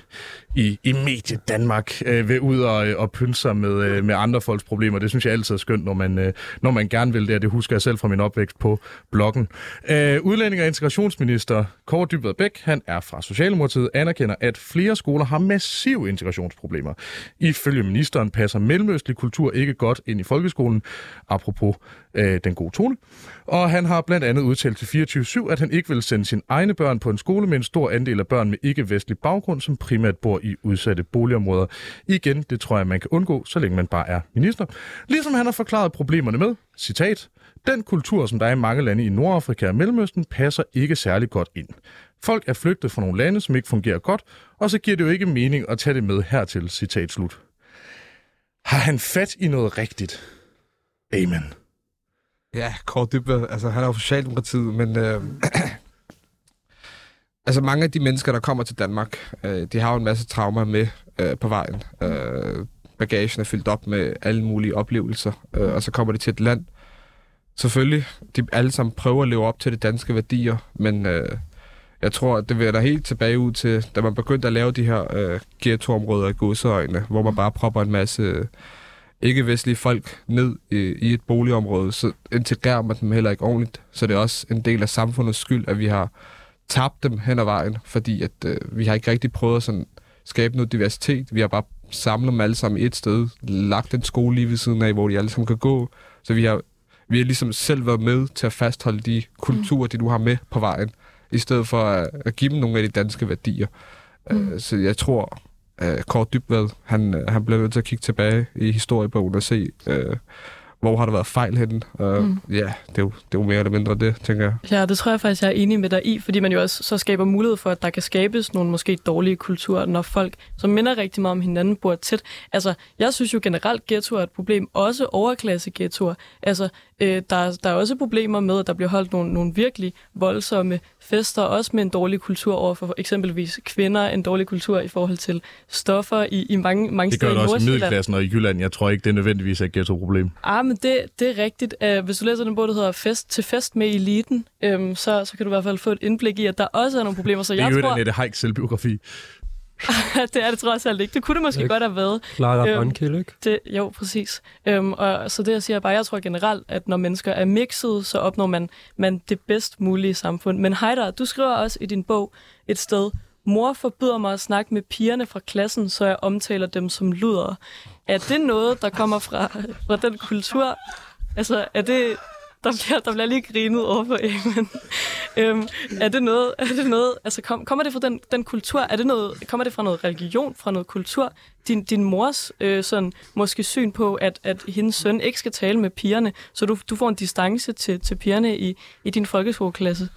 i, i medie Danmark, øh, ved ud og, øh, og pynte sig med, øh, med andre folks problemer. Det synes jeg altid er skønt, når man, øh, når man gerne vil det, og det husker jeg selv fra min opvækst på bloggen. Øh, udlænding og integrationsminister Kåre Dybvad Bæk, han er fra Socialdemokratiet, anerkender, at flere skoler har massive integrationsproblemer. Ifølge ministeren passer mellemøstlig kultur ikke godt ind i folkeskolen, apropos øh, den gode tone. Og han har blandt andet udtalt til 24-7, at han ikke vil sende sine egne børn på en skole med en stor andel af børn med ikke-vestlig baggrund, som primært bor i udsatte boligområder. Igen, det tror jeg, man kan undgå, så længe man bare er minister. Ligesom han har forklaret problemerne med, citat, den kultur, som der er i mange lande i Nordafrika og Mellemøsten, passer ikke særlig godt ind. Folk er flygtet fra nogle lande, som ikke fungerer godt, og så giver det jo ikke mening at tage det med hertil, citat slut. Har han fat i noget rigtigt? Amen. Ja, Kåre Dybvad, altså han er jo Socialdemokratiet, men øh, altså mange af de mennesker, der kommer til Danmark, øh, de har jo en masse traumer med øh, på vejen. Øh, bagagen er fyldt op med alle mulige oplevelser, øh, og så kommer de til et land. Selvfølgelig, de alle sammen prøver at leve op til de danske værdier, men øh, jeg tror, at det da helt tilbage ud til, da man begyndte at lave de her øh, ghettoområder i godseøjne, hvor man bare propper en masse øh, ikke-vestlige folk ned i, i et boligområde, så integrerer man dem heller ikke ordentligt. Så det er også en del af samfundets skyld, at vi har tabt dem hen ad vejen, fordi at øh, vi har ikke rigtig prøvet at sådan, skabe noget diversitet. Vi har bare samlet dem alle sammen i et sted, lagt en skole lige ved siden af, hvor de alle sammen kan gå. Så vi har, vi har ligesom selv været med til at fastholde de kulturer, de nu har med på vejen i stedet for at, at give dem nogle af de danske værdier. Mm. Uh, så jeg tror, at Kåre Dybvad, han, øh, han bliver nødt til at kigge tilbage i historiebogen og se, uh, hvor har der været fejl henne. Uh, mm. Ja, det er, jo, det er jo mere eller mindre det, tænker jeg. Ja, det tror jeg faktisk, jeg er enig med dig i, fordi man jo også så skaber mulighed for, at der kan skabes nogle måske dårlige kulturer, når folk, som minder rigtig meget om hinanden, bor tæt. Altså, jeg synes jo generelt, ghettoer er et problem, også overklasse ghettoer. Altså, øh, der, der er også problemer med, at der bliver holdt nogle, nogle virkelig voldsomme fester, også med en dårlig kultur over for eksempelvis kvinder, en dårlig kultur i forhold til stoffer i, i mange, mange Det gør steder det i også i middelklassen og i Jylland. Jeg tror ikke, det er nødvendigvis et ghetto-problem. Ah, men det, det er rigtigt. Uh, hvis du læser den bog, der hedder Fest til fest med eliten, um, så, så kan du i hvert fald få et indblik i, at der også er nogle problemer. Så Det er jeg jo tror, Annette Haik selvbiografi. det er det trods alt ikke. Det kunne det måske Ikke. godt have været. Clara Øhm, ikke? Det, jo, præcis. Øhm, og så det, jeg siger bare, jeg tror generelt, at når mennesker er mixet, så opnår man, man det bedst mulige samfund. Men Heider, du skriver også i din bog et sted, mor forbyder mig at snakke med pigerne fra klassen, så jeg omtaler dem som luder. Er det noget, der kommer fra, fra den kultur? Altså, er det... Der bliver, der bliver lige grinet over for Amen. øhm, er det noget, er det noget altså kom, kommer det fra den, den kultur, er det noget, kommer det fra noget religion, fra noget kultur? Din, din mors øh, sådan, måske syn på, at, at hendes søn ikke skal tale med pigerne, så du, du får en distance til, til pigerne i, i din folkeskoleklasse.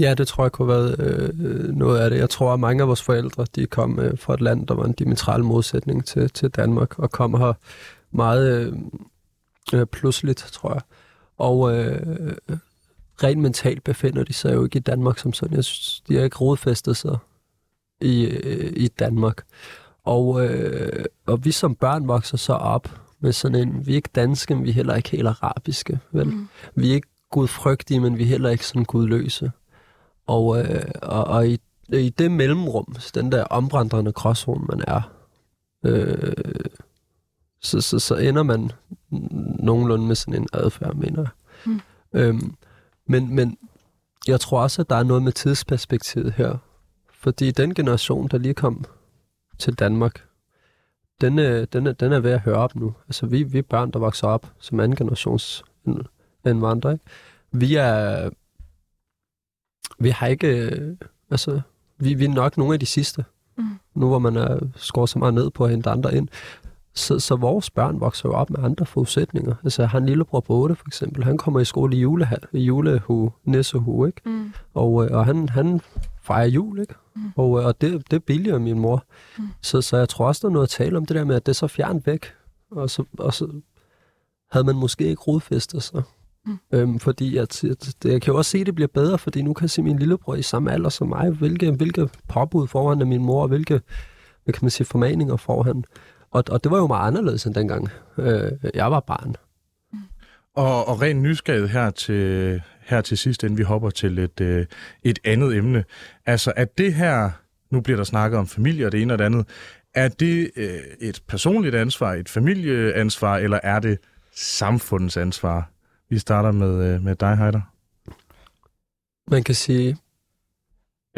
Ja, det tror jeg kunne have været øh, noget af det. Jeg tror, at mange af vores forældre, de kom øh, fra et land, der var en diametral modsætning til, til Danmark, og kom her meget øh, øh, pludseligt, tror jeg. Og øh, rent mentalt befinder de sig jo ikke i Danmark som sådan. Jeg synes, de har ikke rodfæstet sig i, øh, i Danmark. Og, øh, og vi som børn vokser så op med sådan en, vi er ikke danske, men vi er heller ikke helt arabiske, vel? Mm. Vi er ikke gudfrygtige, men vi er heller ikke sådan gudløse. Og, øh, og, og i, i det mellemrum, den der omvandrende gråzone, man er, øh, så, så, så ender man nogenlunde med sådan en adfærd, mener jeg. Mm. Øhm, men, men jeg tror også, at der er noget med tidsperspektivet her. Fordi den generation, der lige kom til Danmark, den, øh, den, er, den er ved at høre op nu. Altså, vi, vi er børn, der vokser op som anden generations indvandrere. Ikke? Vi er... Vi har ikke... øh, Altså, vi, vi er nok nogle af de sidste. Mm. Nu hvor man er skåret så meget ned på at hente andre ind. Så, så vores børn vokser jo op med andre forudsætninger. Altså, en lillebror på 8, for eksempel. Han kommer i skole i, jule, i julehue, nissehue, ikke? Mm. Og, øh, og han, han fejrer jul, ikke? Mm. Og, øh, og det, det billiger min mor. Mm. Så, så jeg tror også, der er noget at tale om det der med, at det er så fjernt væk. Og så, og så havde man måske ikke rodfæstet sig. Mm. Øhm, fordi at, at, det, jeg kan jo også se, at det bliver bedre, fordi nu kan jeg se min lillebror i samme alder som mig, hvilke, hvilke påbud får han af min mor, og hvilke hvad kan man sige, formaninger får han. Og, og det var jo meget anderledes end dengang. Øh, jeg var barn. Og, og ren nysgerrighed her til, her til sidst, inden vi hopper til et, øh, et andet emne. Altså, at det her, nu bliver der snakket om familie og det ene og det andet, er det øh, et personligt ansvar, et familieansvar, eller er det samfundets ansvar? Vi starter med, øh, med dig, Heider. Man kan sige,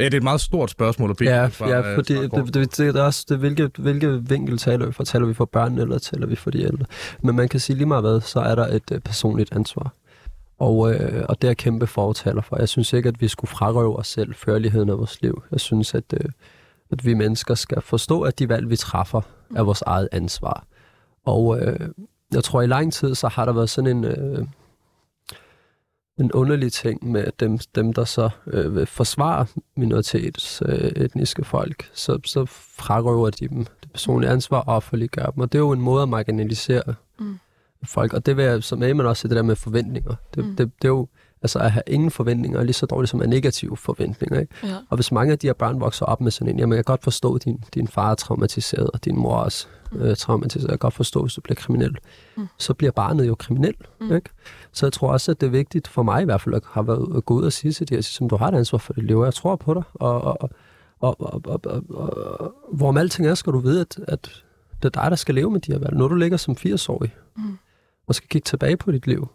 Ja, det er et meget stort spørgsmål at bede Ja, fra, ja øh, fordi det, det, det, det er også, det, hvilke, hvilke vinkel taler vi for? Taler vi for børnene, eller taler vi for de ældre? Men man kan sige lige meget hvad, så er der et øh, personligt ansvar. Og, øh, og det er kæmpe fortaler for. Jeg synes ikke, at vi skulle frarøve os selv førligheden af vores liv. Jeg synes, at, øh, at vi mennesker skal forstå, at de valg, vi træffer, er vores eget ansvar. Og øh, jeg tror, i lang tid, så har der været sådan en... Øh, en underlig ting med dem, dem der så øh, vil forsvare minoritets øh, etniske folk, så, så frarøver de dem det personlige ansvar og offerliggør dem. Og det er jo en måde at marginalisere Mm. folk. Og det vil jeg som Amen også det der med forventninger. Det, Mm. det, det er jo altså at have ingen forventninger er lige så dårligt som at negative forventninger. Ikke? Ja. Og hvis mange af de her børn vokser op med sådan en, jamen jeg kan godt forstå, at din, din far er traumatiseret, og din mor også øh, traumatiseret. Jeg kan godt forstå, hvis du bliver kriminel. Mm. Så bliver barnet jo kriminel. Mm. Ikke? Så jeg tror også, at det er vigtigt for mig i hvert fald, at have været at gå ud og sige til de her, som du har et ansvar for dit liv, jeg tror på dig. Og, og, og, og, og, og, og, og hvorom alting er, skal du vide, at, at det er dig, der skal leve med de her valg. Når du ligger som 80-årig, Mm. og skal kigge tilbage på dit liv,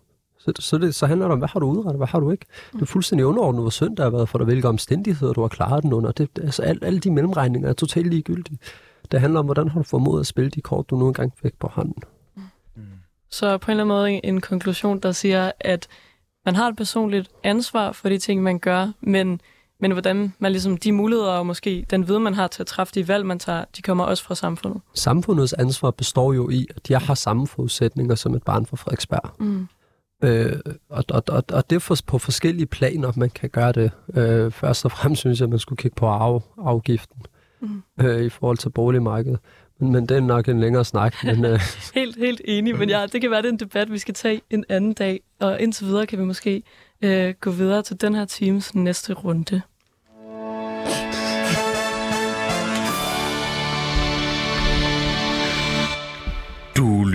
så, så, det, så handler det om, hvad har du udrettet, hvad har du ikke? Det er fuldstændig underordnet, hvor synd der har været for dig, hvilke omstændigheder du har klaret den under. Det, altså, al, alle de mellemregninger er totalt ligegyldige. Det handler om, hvordan har du formået at spille de kort, du nu engang fik på hånden. Så på en eller anden måde en, en konklusion, der siger, at man har et personligt ansvar for de ting, man gør, men, men hvordan man ligesom, de muligheder og måske den viden, man har til at træffe de valg, man tager, de kommer også fra samfundet. Samfundets ansvar består jo i, at jeg har samme forudsætninger som et barn fra Frederiksberg. Mm. Øh, og, og, og, og det er på forskellige planer, man kan gøre det. Øh, først og fremmest synes jeg, at man skulle kigge på arv, afgiften Mm. øh, i forhold til boligmarkedet. Men, men det er nok en længere snak. Men, øh, Helt, helt enig, men ja, det kan være, det er en debat, vi skal tage en anden dag, og indtil videre kan vi måske øh, gå videre til den her teams næste runde.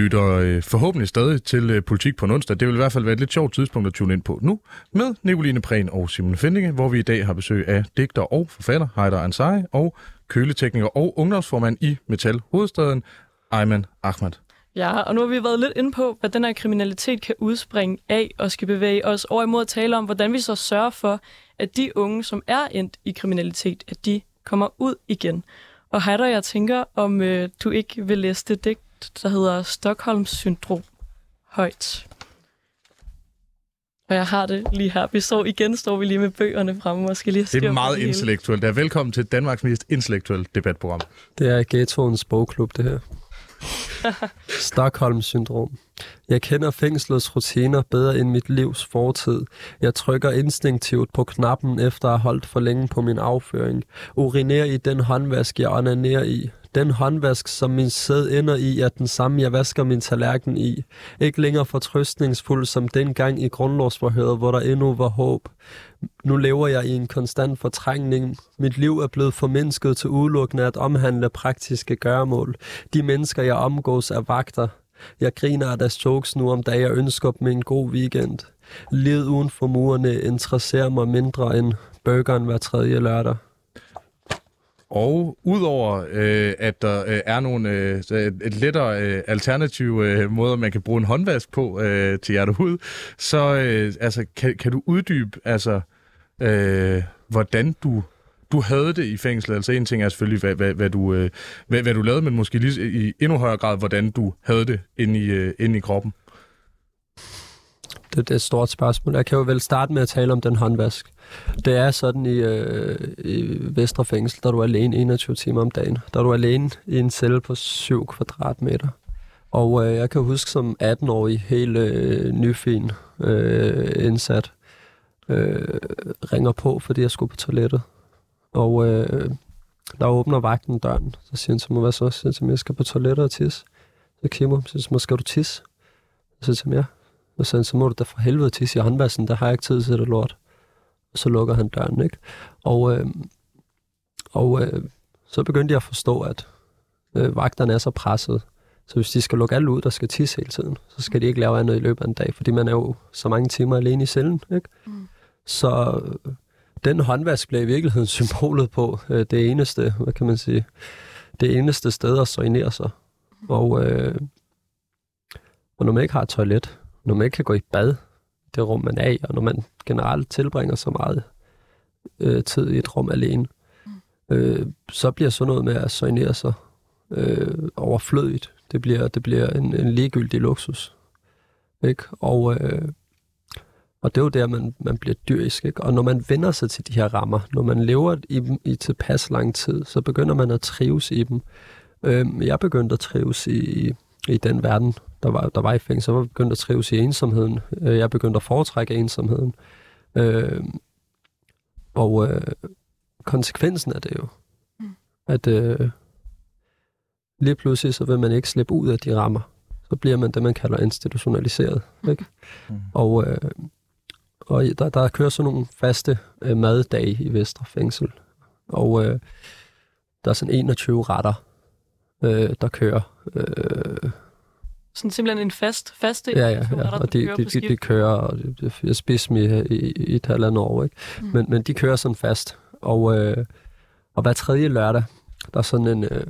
Lytter øh, forhåbentlig stadig til øh, Politik på en onsdag. Det vil i hvert fald være et lidt sjovt tidspunkt at tune ind på nu, med Nicoline Prehn og Simon Fendinge, hvor vi i dag har besøg af digter og forfatter Heider Ansari og køletekniker og ungdomsformand i Metal Hovedstaden, Ayman Ahmad. Ja, og nu har vi været lidt inde på, hvad den her kriminalitet kan udspringe af, og skal bevæge os over imod at tale om, hvordan vi så sørger for, at de unge, som er endt i kriminalitet, at de kommer ud igen. Og Heider, jeg tænker, om øh, du ikke vil læse det digt, der hedder Stockholms syndrom højt. Og jeg har det lige her. Vi står igen, står vi lige med bøgerne fremme, og skal lige Det er meget hele. intellektuelt. Det er velkommen til Danmarks mest intellektuelle debatprogram. Det er Ghettoens bogklub, det her. Stockholms syndrom. Jeg kender fængslets rutiner bedre end mit livs fortid. Jeg trykker instinktivt på knappen efter at have holdt for længe på min afføring. Urinerer i den håndvask, jeg onanerer i. Den håndvask, som min sæd ender i, er den samme, jeg vasker min tallerken i. Ikke længere fortrøstningsfuld som dengang i grundlovsforhøret, hvor der endnu var håb. Nu lever jeg i en konstant fortrængning. Mit liv er blevet formindsket til udelukkende at omhandle praktiske gøremål. De mennesker, jeg omgås, er vagter. Jeg griner af deres jokes nu om dagen. Jeg ønsker dem en god weekend. Livet uden for murene interesserer mig mindre end burgeren hver tredje lørdag. Og udover øh, at der øh, er nogle øh, et lettere øh, alternative øh, måder, man kan bruge en håndvask på øh, til hjerte hud, så øh, altså, kan, kan du uddybe, altså, øh, hvordan du du havde det i fængslet. Altså en ting er selvfølgelig, hvad, hvad, hvad, du, øh, hvad, hvad du lavede, men måske lige i endnu højere grad, hvordan du havde det inde i, øh, inde i kroppen. Det, det er et stort spørgsmål. Jeg kan jo vel starte med at tale om den håndvask. Det er sådan i, øh, i Vestre Fængsel, der er du alene 21 timer om dagen. Der er du alene i en celle på 7 kvadratmeter. Og øh, jeg kan huske som 18-årig, helt øh, nyfin øh, indsat, øh, ringer på, fordi jeg skulle på toilettet. Og øh, der åbner vagten døren. Så siger han til mig, hvad så? Så siger han til mig, jeg skal på toilettet og tisse. Så kigger så siger han til mig, skal du tisse? Så siger jeg til mig, ja. Og så, så må du da for helvede tisse i håndvasken, der har jeg ikke tid til det lort. Så lukker han døren, ikke? Og, øh, og øh, så begyndte jeg at forstå, at Øh, vagterne er så presset, så hvis de skal lukke alle ud, der skal tisse hele tiden, så skal de ikke lave andet i løbet af en dag, fordi man er jo så mange timer alene i cellen. Ikke? Mm. Så øh, den håndvask bliver i virkeligheden symbolet på øh, det eneste, hvad kan man sige, det eneste sted at soignere sig. Og, øh, og når man ikke har et toilet, når man ikke kan gå i bad, det rum, man er i, og når man generelt tilbringer så meget øh, tid i et rum alene, øh, så bliver sådan noget med at soignere sig øh, overflødigt. Det bliver, det bliver en, en ligegyldig luksus. Ikke? Og, øh, og det er jo der, man, man bliver dyrisk. Ikke? Og når man vender sig til de her rammer, når man lever i dem i tilpas lang tid, så begynder man at trives i dem. Øh, jeg begyndte at trives i, i den verden, der var, der var i fængsel. Så var jeg begyndt at trives i ensomheden. Øh, jeg begyndte at foretrække ensomheden. Øh, og øh, konsekvensen af det jo, mm. at øh, lige pludselig så vil man ikke slippe ud af de rammer. Så bliver man det, man kalder institutionaliseret. Ikke? Mm. Og, øh, og der, der kører sådan nogle faste øh, maddage i Vestre Fængsel. Og øh, der er sådan 21 retter, øh, der kører. Øh, sådan simpelthen en fast, faste Ja, ja, ja. og de, de, de, de kører, og jeg spiste dem i, i, i et halvandet år, ikke? Mm. Men, men de kører sådan fast. Og, øh, og hver tredje lørdag, der er sådan en, øh,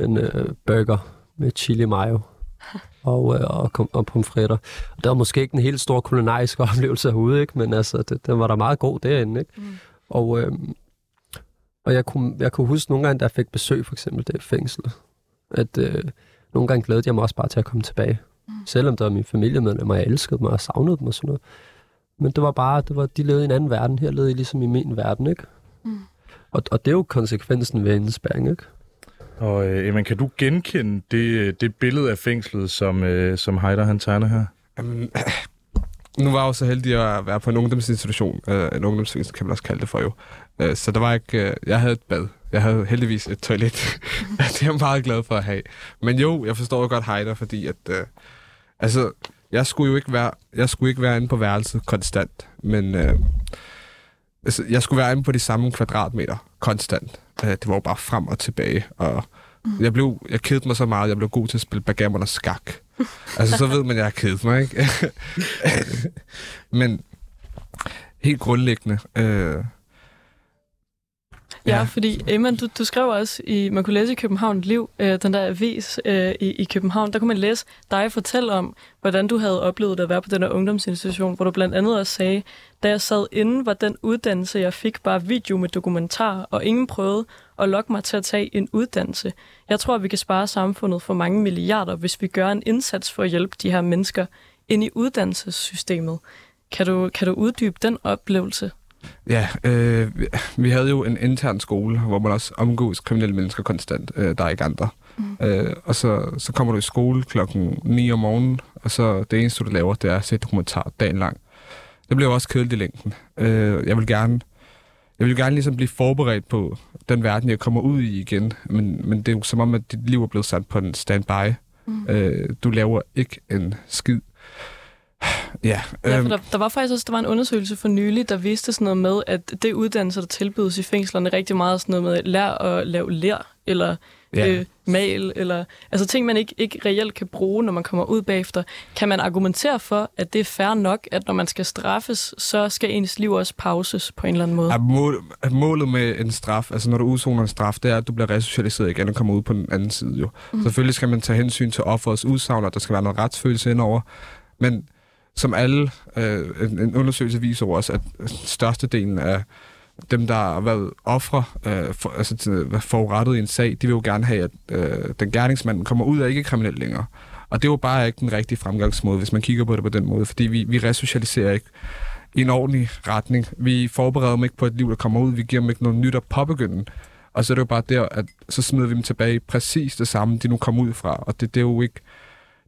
en øh, burger med chili mayo og, øh, og, og pomfritter. Og det var måske ikke en helt stor kulinarisk oplevelse herude, ikke? men altså, det, den var da meget god derinde. Ikke? Mm. Og, øh, og jeg, kunne, jeg kunne huske nogle gange, da jeg fik besøg, for eksempel det fængsel, at øh, nogle gange glædede jeg mig også bare til at komme tilbage. Mm. Selvom der var mine familiemedlemmer, jeg elskede mig og savnede dem og sådan noget. Men det var bare, det var, de levede i en anden verden. Her levede I ligesom i min verden, ikke? Mm. Og, og det er jo konsekvensen ved indespærring, ikke? Og øh, Eman, kan du genkende det, det billede af fængslet, som, øh, som Heider han tegner her? Um, nu var jeg jo så heldig at være på en ungdomsinstitution. Uh, en ungdomsfængsel kan man også kalde det for jo. Uh, så der var ikke... Uh, jeg havde et bad. Jeg havde heldigvis et toilet. det er jeg meget glad for at have. Men jo, jeg forstår godt Heider, fordi at... Uh, altså, jeg skulle jo ikke være, jeg skulle ikke være inde på værelset konstant, men uh, altså, jeg skulle være inde på de samme kvadratmeter konstant. Uh, det var jo bare frem og tilbage, og mm. jeg, blev, jeg kedede mig så meget, jeg blev god til at spille backgammon og skak. altså, så ved man, at jeg har kedet mig, ikke? men helt grundlæggende, uh, Ja, ja. fordi Emma, du, du skrev også i, man kunne læse i København Liv, øh, den der avis øh, i, i København, der kunne man læse dig fortælle om, hvordan du havde oplevet at være på den her ungdomsinstitution, hvor du blandt andet også sagde, da jeg sad inde, var den uddannelse, jeg fik, bare video med dokumentar, og ingen prøvede at lokke mig til at tage en uddannelse. Jeg tror, at vi kan spare samfundet for mange milliarder, hvis vi gør en indsats for at hjælpe de her mennesker ind i uddannelsessystemet. Kan du, kan du uddybe den oplevelse? Ja, øh, vi havde jo en intern skole, hvor man også omgås kriminelle mennesker konstant. Øh, der er ikke andre. Mm. Øh, og så, så kommer du i skole klokken 9 om morgenen, og så det eneste, du laver, det er at se dokumentar dagen lang. Det bliver også kedeligt i længden. Øh, jeg vil gerne jeg vil gerne ligesom blive forberedt på den verden, jeg kommer ud i igen. Men, men det er jo som om, at dit liv er blevet sat på en standby. Mm. Øh, du laver ikke en skid. Ja, øh... ja for øhm. der, der var faktisk også der var en undersøgelse for nylig, der viste sådan noget med, at det uddannelse, der tilbydes i fængslerne, rigtig meget sådan noget med lær at lave lær, eller ja. øh, mal, eller altså ting, man ikke, ikke reelt kan bruge, når man kommer ud bagefter. Kan man argumentere for, at det er fair nok, at når man skal straffes, så skal ens liv også pauses på en eller anden måde? Ja, mål, målet med en straf, altså når du udsoner en straf, det er, at du bliver resocialiseret igen og kommer ud på den anden side jo. Mm. Selvfølgelig skal man tage hensyn til offerets udsagn, og der skal være noget retsfølelse indover, men som alle, øh, en, en undersøgelse viser også, at størstedelen af dem, der har været ofre, øh, for, altså øh, forurettet i en sag, de vil jo gerne have, at øh, den gerningsmand kommer ud af ikke kriminel længere. Og det er jo bare ikke den rigtige fremgangsmåde, hvis man kigger på det på den måde, fordi vi, vi resocialiserer ikke i en ordentlig retning. Vi forbereder dem ikke på et liv, der kommer ud. Vi giver dem ikke noget nyt at påbegynde. Og så er det jo bare der, at så smider vi dem tilbage i præcis det samme, de nu kom ud fra. Og det, det er jo ikke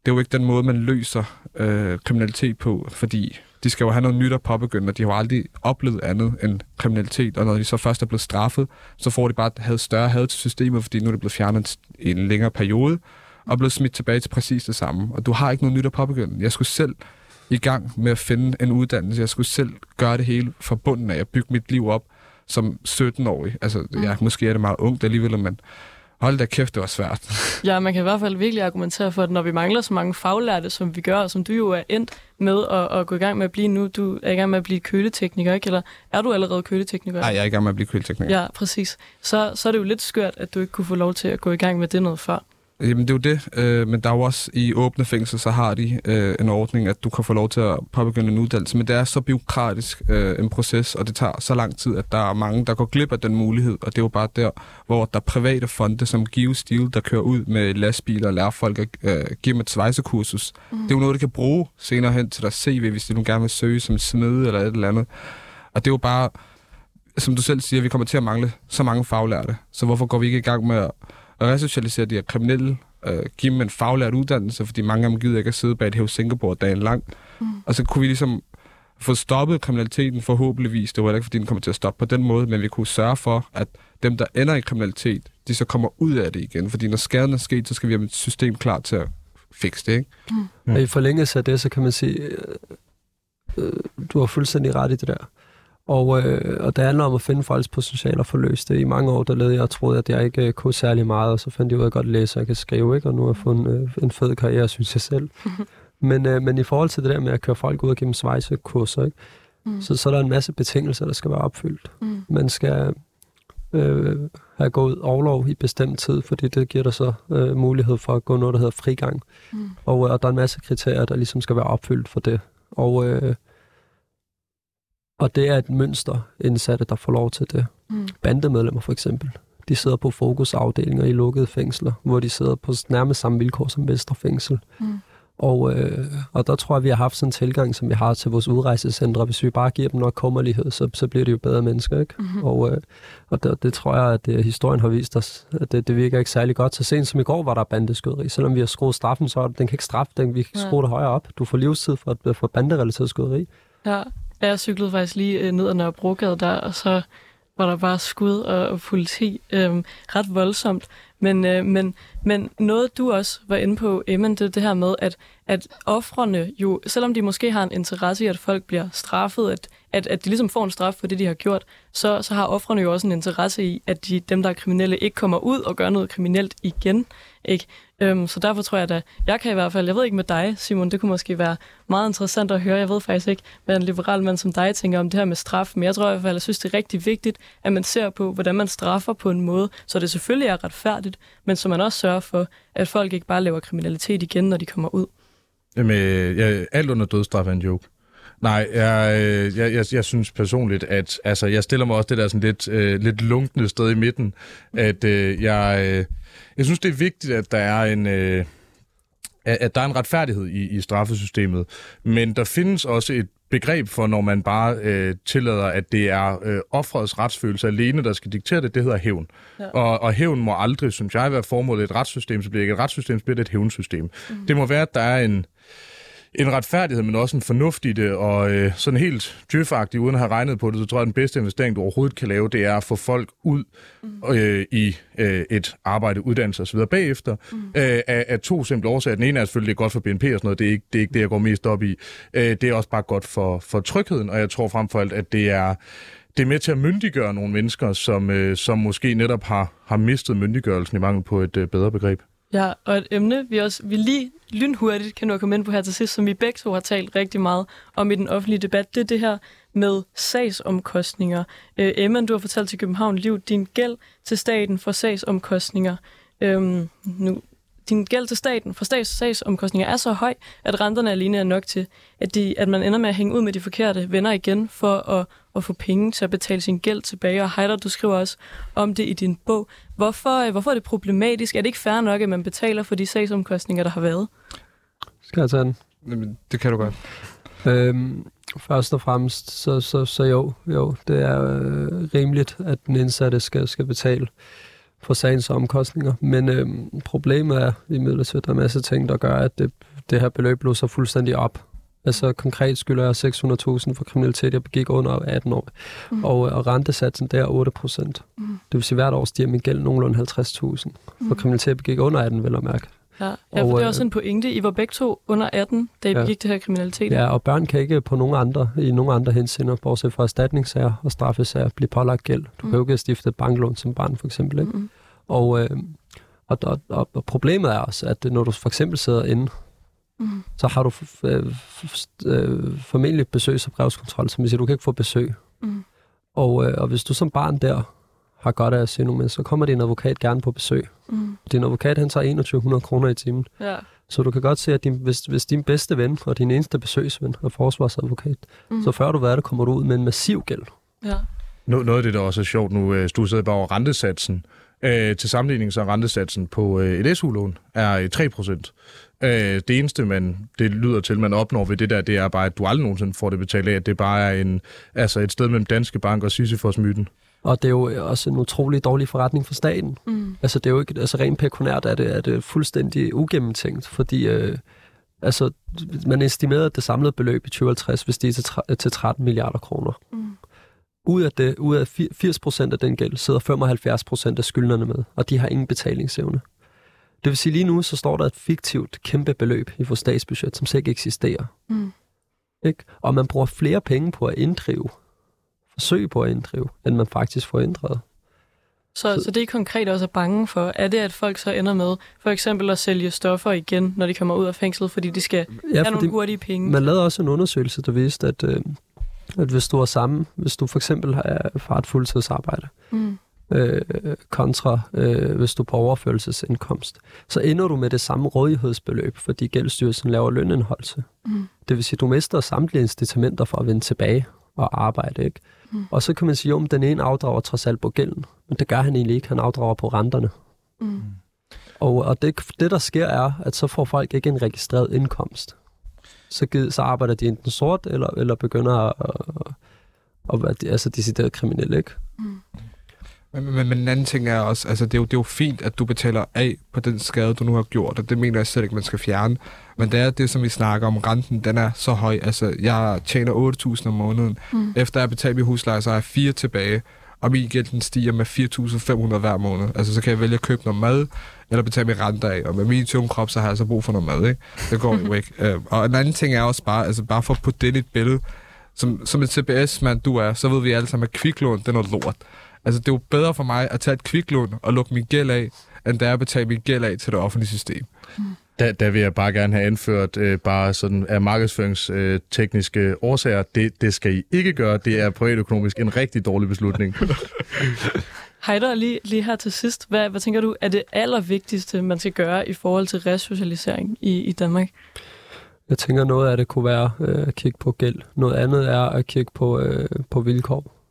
det er jo ikke den måde, man løser øh, kriminalitet på, fordi de skal jo have noget nyt at påbegynde, og de har jo aldrig oplevet andet end kriminalitet, og når de så først er blevet straffet, så får de bare havde større had til systemet, fordi nu er det blevet fjernet i en længere periode, og blevet smidt tilbage til præcis det samme. Og du har ikke noget nyt at påbegynde. Jeg skulle selv i gang med at finde en uddannelse. Jeg skulle selv gøre det hele fra bunden af at bygge mit liv op som 17-årig. Altså, ja, måske er det meget ungt alligevel, men Hold da kæft, det var svært. Ja, man kan i hvert fald virkelig argumentere for, at når vi mangler så mange faglærte, som vi gør, og som du jo er endt med at, at gå i gang med at blive nu, du er i gang med at blive køletekniker, ikke? Eller er du allerede køletekniker? Nej, jeg er i gang med at blive køletekniker. Ja, præcis. Så, så er det jo lidt skørt, at du ikke kunne få lov til at gå i gang med det noget før. Jamen, det er jo det. Øh, men der er jo også i åbne fængsel, så har de øh, en ordning, at du kan få lov til at påbegynde en uddannelse. Men det er så byråkratisk øh, en proces, og det tager så lang tid, at der er mange, der går glip af den mulighed. Og det er jo bare der, hvor der er private fonde, som Give Steel, der kører ud med lastbiler og lærer folk at øh, give dem et svejsekursus. Mm. Det er jo noget, de kan bruge senere hen til deres CV, hvis de nu gerne vil søge som smed eller et eller andet. Og det er jo bare, som du selv siger, vi kommer til at mangle så mange faglærte. Så hvorfor går vi ikke i gang med at resocialisere de her kriminelle, øh, give dem en faglært uddannelse, fordi mange af dem gider ikke at sidde bag et hæv Singapore dagen lang. Mm. Og så kunne vi ligesom få stoppet kriminaliteten forhåbentligvis. Det var ikke, fordi den kommer til at stoppe på den måde, men vi kunne sørge for, at dem, der ender i kriminalitet, de så kommer ud af det igen. Fordi når skaden er sket, så skal vi have et system klar til at fikse det. Ikke? Mm. Og i forlængelse af det, så kan man sige, øh, øh, du har fuldstændig ret i det der. Og, øh, og det handler om at finde folks potentiale og få løst det. I mange år, der levede jeg og troede, at jeg ikke øh, kunne særlig meget, og så fandt jeg ud af, at jeg godt læse og jeg kan skrive, ikke? og nu har jeg fået en, øh, en fed karriere, synes jeg selv. men, øh, men i forhold til det der med at køre folk ud og give dem svejsekurser, ikke? Mm. Så, så er der en masse betingelser, der skal være opfyldt. Mm. Man skal øh, have gået overlov i bestemt tid, fordi det giver dig så øh, mulighed for at gå noget, der hedder frigang. Mm. Og, øh, og der er en masse kriterier, der ligesom skal være opfyldt for det. Og øh, og det er et mønster indsatte, der får lov til det. Mm. Bandemedlemmer for eksempel. De sidder på fokusafdelinger i lukkede fængsler, hvor de sidder på nærmest samme vilkår som Vestre Fængsel. Mm. Og, øh, og der tror jeg, vi har haft sådan en tilgang, som vi har til vores udrejsecentre. Hvis vi bare giver dem nok kummerlighed, så, så bliver det jo bedre mennesker. Ikke? Mm-hmm. Og, øh, og det, det tror jeg, at det, historien har vist os, at det, det virker ikke særlig godt. Så sent som i går var der bandeskyderi. Selvom vi har skruet straffen, så den kan ikke straffe den. Vi kan ja. skrue det højere op. Du får livstid for, at, for banderelateret skyderi. Ja. Jeg cyklede faktisk lige øh, ned ad Nørrebrogade der, og så var der bare skud og, og politi. Øhm, ret voldsomt. Men, øh, men, men noget, du også var inde på, Emmen, det er det her med, at, at offrene jo, selvom de måske har en interesse i, at folk bliver straffet, at, at, at de ligesom får en straf for det, de har gjort, så, så har offrene jo også en interesse i, at de, dem, der er kriminelle, ikke kommer ud og gør noget kriminelt igen. Ikke? Øhm, så derfor tror jeg da, jeg kan i hvert fald, jeg ved ikke med dig, Simon, det kunne måske være meget interessant at høre. Jeg ved faktisk ikke, hvad en liberal mand som dig tænker om det her med straf, men jeg tror i hvert fald, jeg synes, det er rigtig vigtigt, at man ser på, hvordan man straffer på en måde, så det selvfølgelig er retfærdigt, men så man også sørger for, at folk ikke bare laver kriminalitet igen, når de kommer ud. Jamen, øh, jeg, alt under dødstraf er en joke. Nej, jeg, jeg, jeg, jeg synes personligt, at altså, jeg stiller mig også det der sådan lidt, øh, lidt lunkende sted i midten, at øh, jeg, øh, jeg synes, det er vigtigt, at der er en... Øh, at der er en retfærdighed i, i straffesystemet, men der findes også et begreb for, når man bare øh, tillader, at det er øh, offrets retsfølelse alene, der skal diktere det, det hedder hævn. Ja. Og, og hævn må aldrig, synes jeg, være formålet et retssystem, så bliver det ikke et retssystem, så bliver det et hævnsystem. Mm. Det må være, at der er en, en retfærdighed, men også en fornuft i det, og øh, sådan helt djøfagtigt, uden at have regnet på det, så tror jeg, at den bedste investering, du overhovedet kan lave, det er at få folk ud mm. øh, i øh, et arbejde, uddannelse osv. bagefter, mm. øh, af, af to simple årsager. Den ene er selvfølgelig, det er godt for BNP og sådan noget, det er ikke det, er ikke det jeg går mest op i. Øh, det er også bare godt for, for trygheden, og jeg tror frem for alt, at det er det er med til at myndiggøre nogle mennesker, som, øh, som måske netop har, har mistet myndiggørelsen i mangel på et øh, bedre begreb. Ja, og et emne, vi også vi lige lynhurtigt kan nu komme ind på her til sidst, som vi begge to har talt rigtig meget om i den offentlige debat, det er det her med sagsomkostninger. Øh, Emma, du har fortalt til København Liv, din gæld til staten for sagsomkostninger. Øhm, nu, din gæld til staten for stats sagsomkostninger er så høj, at renterne alene er nok til, at, de, at man ender med at hænge ud med de forkerte venner igen for at, at få penge til at betale sin gæld tilbage. Og Heider, du skriver også om det i din bog. Hvorfor, hvorfor er det problematisk? Er det ikke fair nok, at man betaler for de sagsomkostninger, der har været? Skal jeg tage den? Jamen, det kan du godt. Øhm, først og fremmest, så, så, så jo, jo, det er øh, rimeligt, at den indsatte skal, skal betale for sagens omkostninger. Men øhm, problemet er i midlertid, at der er masser af ting, der gør, at det, det her beløb så fuldstændig op. Altså konkret skylder jeg 600.000 for kriminalitet, jeg begik under 18 år. Mm. Og, og rentesatsen der er 8 procent. Mm. Det vil sige, at hvert år stiger min gæld nogenlunde 50.000 for mm. kriminalitet, jeg begik under 18, vil jeg mærke. Ja, ja for det er også en pointe. I var begge to under 18, da I ja. begik det her kriminalitet. Ja, og børn kan ikke på nogen andre, i nogen andre henseender, bortset fra erstatningssager og straffesager, blive pålagt gæld. Du mm. kan jo ikke stifte et banklån som barn, for eksempel. Ikke? Mm. Og, øh, og, og, og, og problemet er også, at når du for eksempel sidder inde, Mm. så har du øh, øh, formentlig besøgs- og brevskontrol, som vil sige, du kan ikke få besøg. Mm. Og, øh, og hvis du som barn der har godt af at se nogle mennesker, så kommer din advokat gerne på besøg. Mm. Din advokat, han tager 2100 kroner i timen. Ja. Så du kan godt se, at din, hvis, hvis din bedste ven og din eneste besøgsven er forsvarsadvokat, Mm. så før du hvad det, kommer du ud med en massiv gæld. ja. Noget noget af det, der også er sjovt nu, øh, du sidder bare over rentesatsen. Øh, til sammenligning så er rentesatsen på øh, et SU-lån er øh, 3 procent. Øh, det eneste, man, det lyder til, man opnår ved det der, det er bare, at du aldrig nogensinde får det betalt af, at det bare er en, altså et sted mellem Danske Bank og Sisyfos-myten. Og det er jo også en utrolig dårlig forretning for staten. Mm. Altså det er jo ikke, altså rent pekuniært er det, er det fuldstændig ugennemtænkt, fordi øh, altså, man estimerede det samlede beløb i 2050, hvis det er til, tre- til 13 milliarder kroner. Mm. Ud af, det, ud af fi- 80 procent af den gæld sidder 75 procent af skyldnerne med, og de har ingen betalingsevne. Det vil sige, lige nu så står der et fiktivt kæmpe beløb i vores statsbudget, som slet ikke eksisterer. Mm. Ikke? Og man bruger flere penge på at inddrive, forsøg på at inddrive, end man faktisk får inddrevet. Så, så det I konkret også er bange for, er det, at folk så ender med for eksempel at sælge stoffer igen, når de kommer ud af fængslet, fordi de skal Ja, have nogle hurtige penge? Man lavede også en undersøgelse, der viste, at, øh, at hvis du er sammen, hvis du for eksempel har, har et fuldtidsarbejde, Mm. øh, kontra øh, hvis du er på overførselsindkomst, så ender du med det samme rådighedsbeløb, fordi Gældsstyrelsen laver lønindholdelse. Mm. Det vil sige, at du mister samtlige incitamenter for at vende tilbage og arbejde. Ikke? Mm. Og så kan man sige, at den ene afdrager trods alt på gælden, men det gør han egentlig ikke. Han afdrager på renterne. Mm. Og, og det, det, der sker, er, at så får folk ikke en registreret indkomst. Så, så arbejder de enten sort, eller, eller begynder at, at, at være de- altså decideret kriminelle, ikke? Men, men, men en anden ting er også, altså det er, jo, det er jo fint, at du betaler af på den skade, du nu har gjort, og det mener jeg slet ikke, man skal fjerne. Men det er det, som vi snakker om, renten, den er så høj. Altså, jeg tjener 8.000 om måneden. Mm. Efter jeg betalt min husleje, så har jeg 4 tilbage, og min gæld den stiger med 4.500 hver måned. Altså, så kan jeg vælge at købe noget mad, eller betale min renter af. Og med min tunge krop, så har jeg altså brug for noget mad, ikke? Det går jo ikke. Øh, og en anden ting er også bare, altså bare for at putte det i et billede, som, som en CBS-mand du er, så ved vi alle sammen, at kviklån, det er noget lort. Altså, det er jo bedre for mig at tage et kviklån og lukke min gæld af, end det er at betale min gæld af til det offentlige system. Der, der vil jeg bare gerne have anført, øh, bare sådan af markedsføringstekniske øh, årsager, det, det skal I ikke gøre. Det er privatøkonomisk en rigtig dårlig beslutning. Heider, lige, lige her til sidst, hvad, hvad tænker du er det allervigtigste, man skal gøre i forhold til resocialisering i, i Danmark? Jeg tænker, noget af det kunne være øh, at kigge på gæld. Noget andet er at kigge på, øh, på vilkår.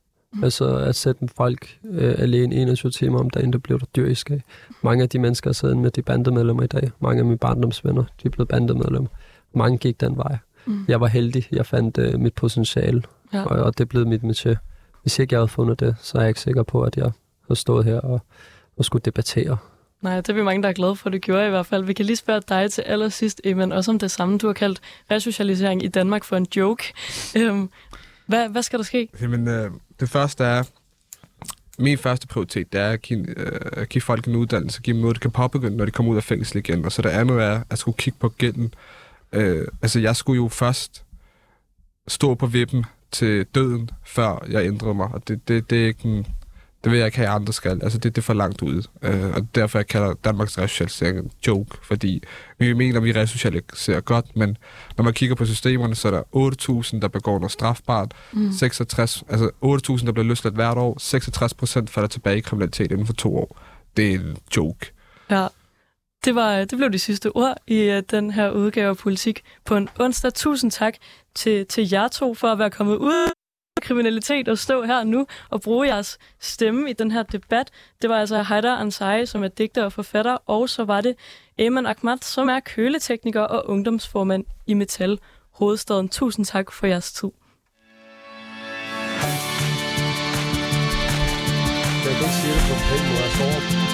Altså at sætte folk øh, alene 21 timer om dagen, der bliver du dyrisk af. Mange af de mennesker, jeg sidder med, de er bandemedlemmer i dag. Mange af mine barndomsvenner, de er blevet bandemedlemmer. Mange gik den vej. Mm. Jeg var heldig. Jeg fandt øh, mit potentiale, Ja. og, og det er blevet mit métier. Hvis ikke jeg havde fundet det, så er jeg ikke sikker på, at jeg havde stået her og, og skulle debattere. Nej, det er vi mange, der er glade for, at du gjorde i hvert fald. Vi kan lige spørge dig til allersidst, Eman, også om det samme. Du har kaldt resocialisering i Danmark for en joke. Øhm, hvad, hvad skal der ske? Jamen, øh, det første er, min første prioritet, det er at give, øh, at give folk en uddannelse, give dem noget, de kan påbegynde, når de kommer ud af fængsel igen. Og så det andet er, at skulle kigge på gælden. Øh, altså, jeg skulle jo først stå på vippen til døden, før jeg ændrede mig. Og det, det, det er ikke en, det vil jeg ikke have, at andre skal. Altså, det, det er for langt ude. Øh, og derfor jeg kalder Danmarks resocialisering en joke, fordi vi mener, at vi resocialiserer godt, men når man kigger på systemerne, så er der 8.000, der begår noget strafbart, Mm. 66, altså 8.000, der bliver løsladt hvert år. 66 procent falder tilbage i kriminalitet inden for to år. Det er en joke. Ja, det, var, det blev de sidste ord i uh, den her udgave af Politik på en onsdag. Tusind tak til, til jer to for at være kommet ud kriminalitet at stå her nu og bruge jeres stemme i den her debat. Det var altså Haider Ansari, som er digter og forfatter, og så var det Eman Ahmad, som er køletekniker og ungdomsformand i Metal Hovedstaden. Tusind tak for jeres tid. Jeg kan ikke sige det på en måde.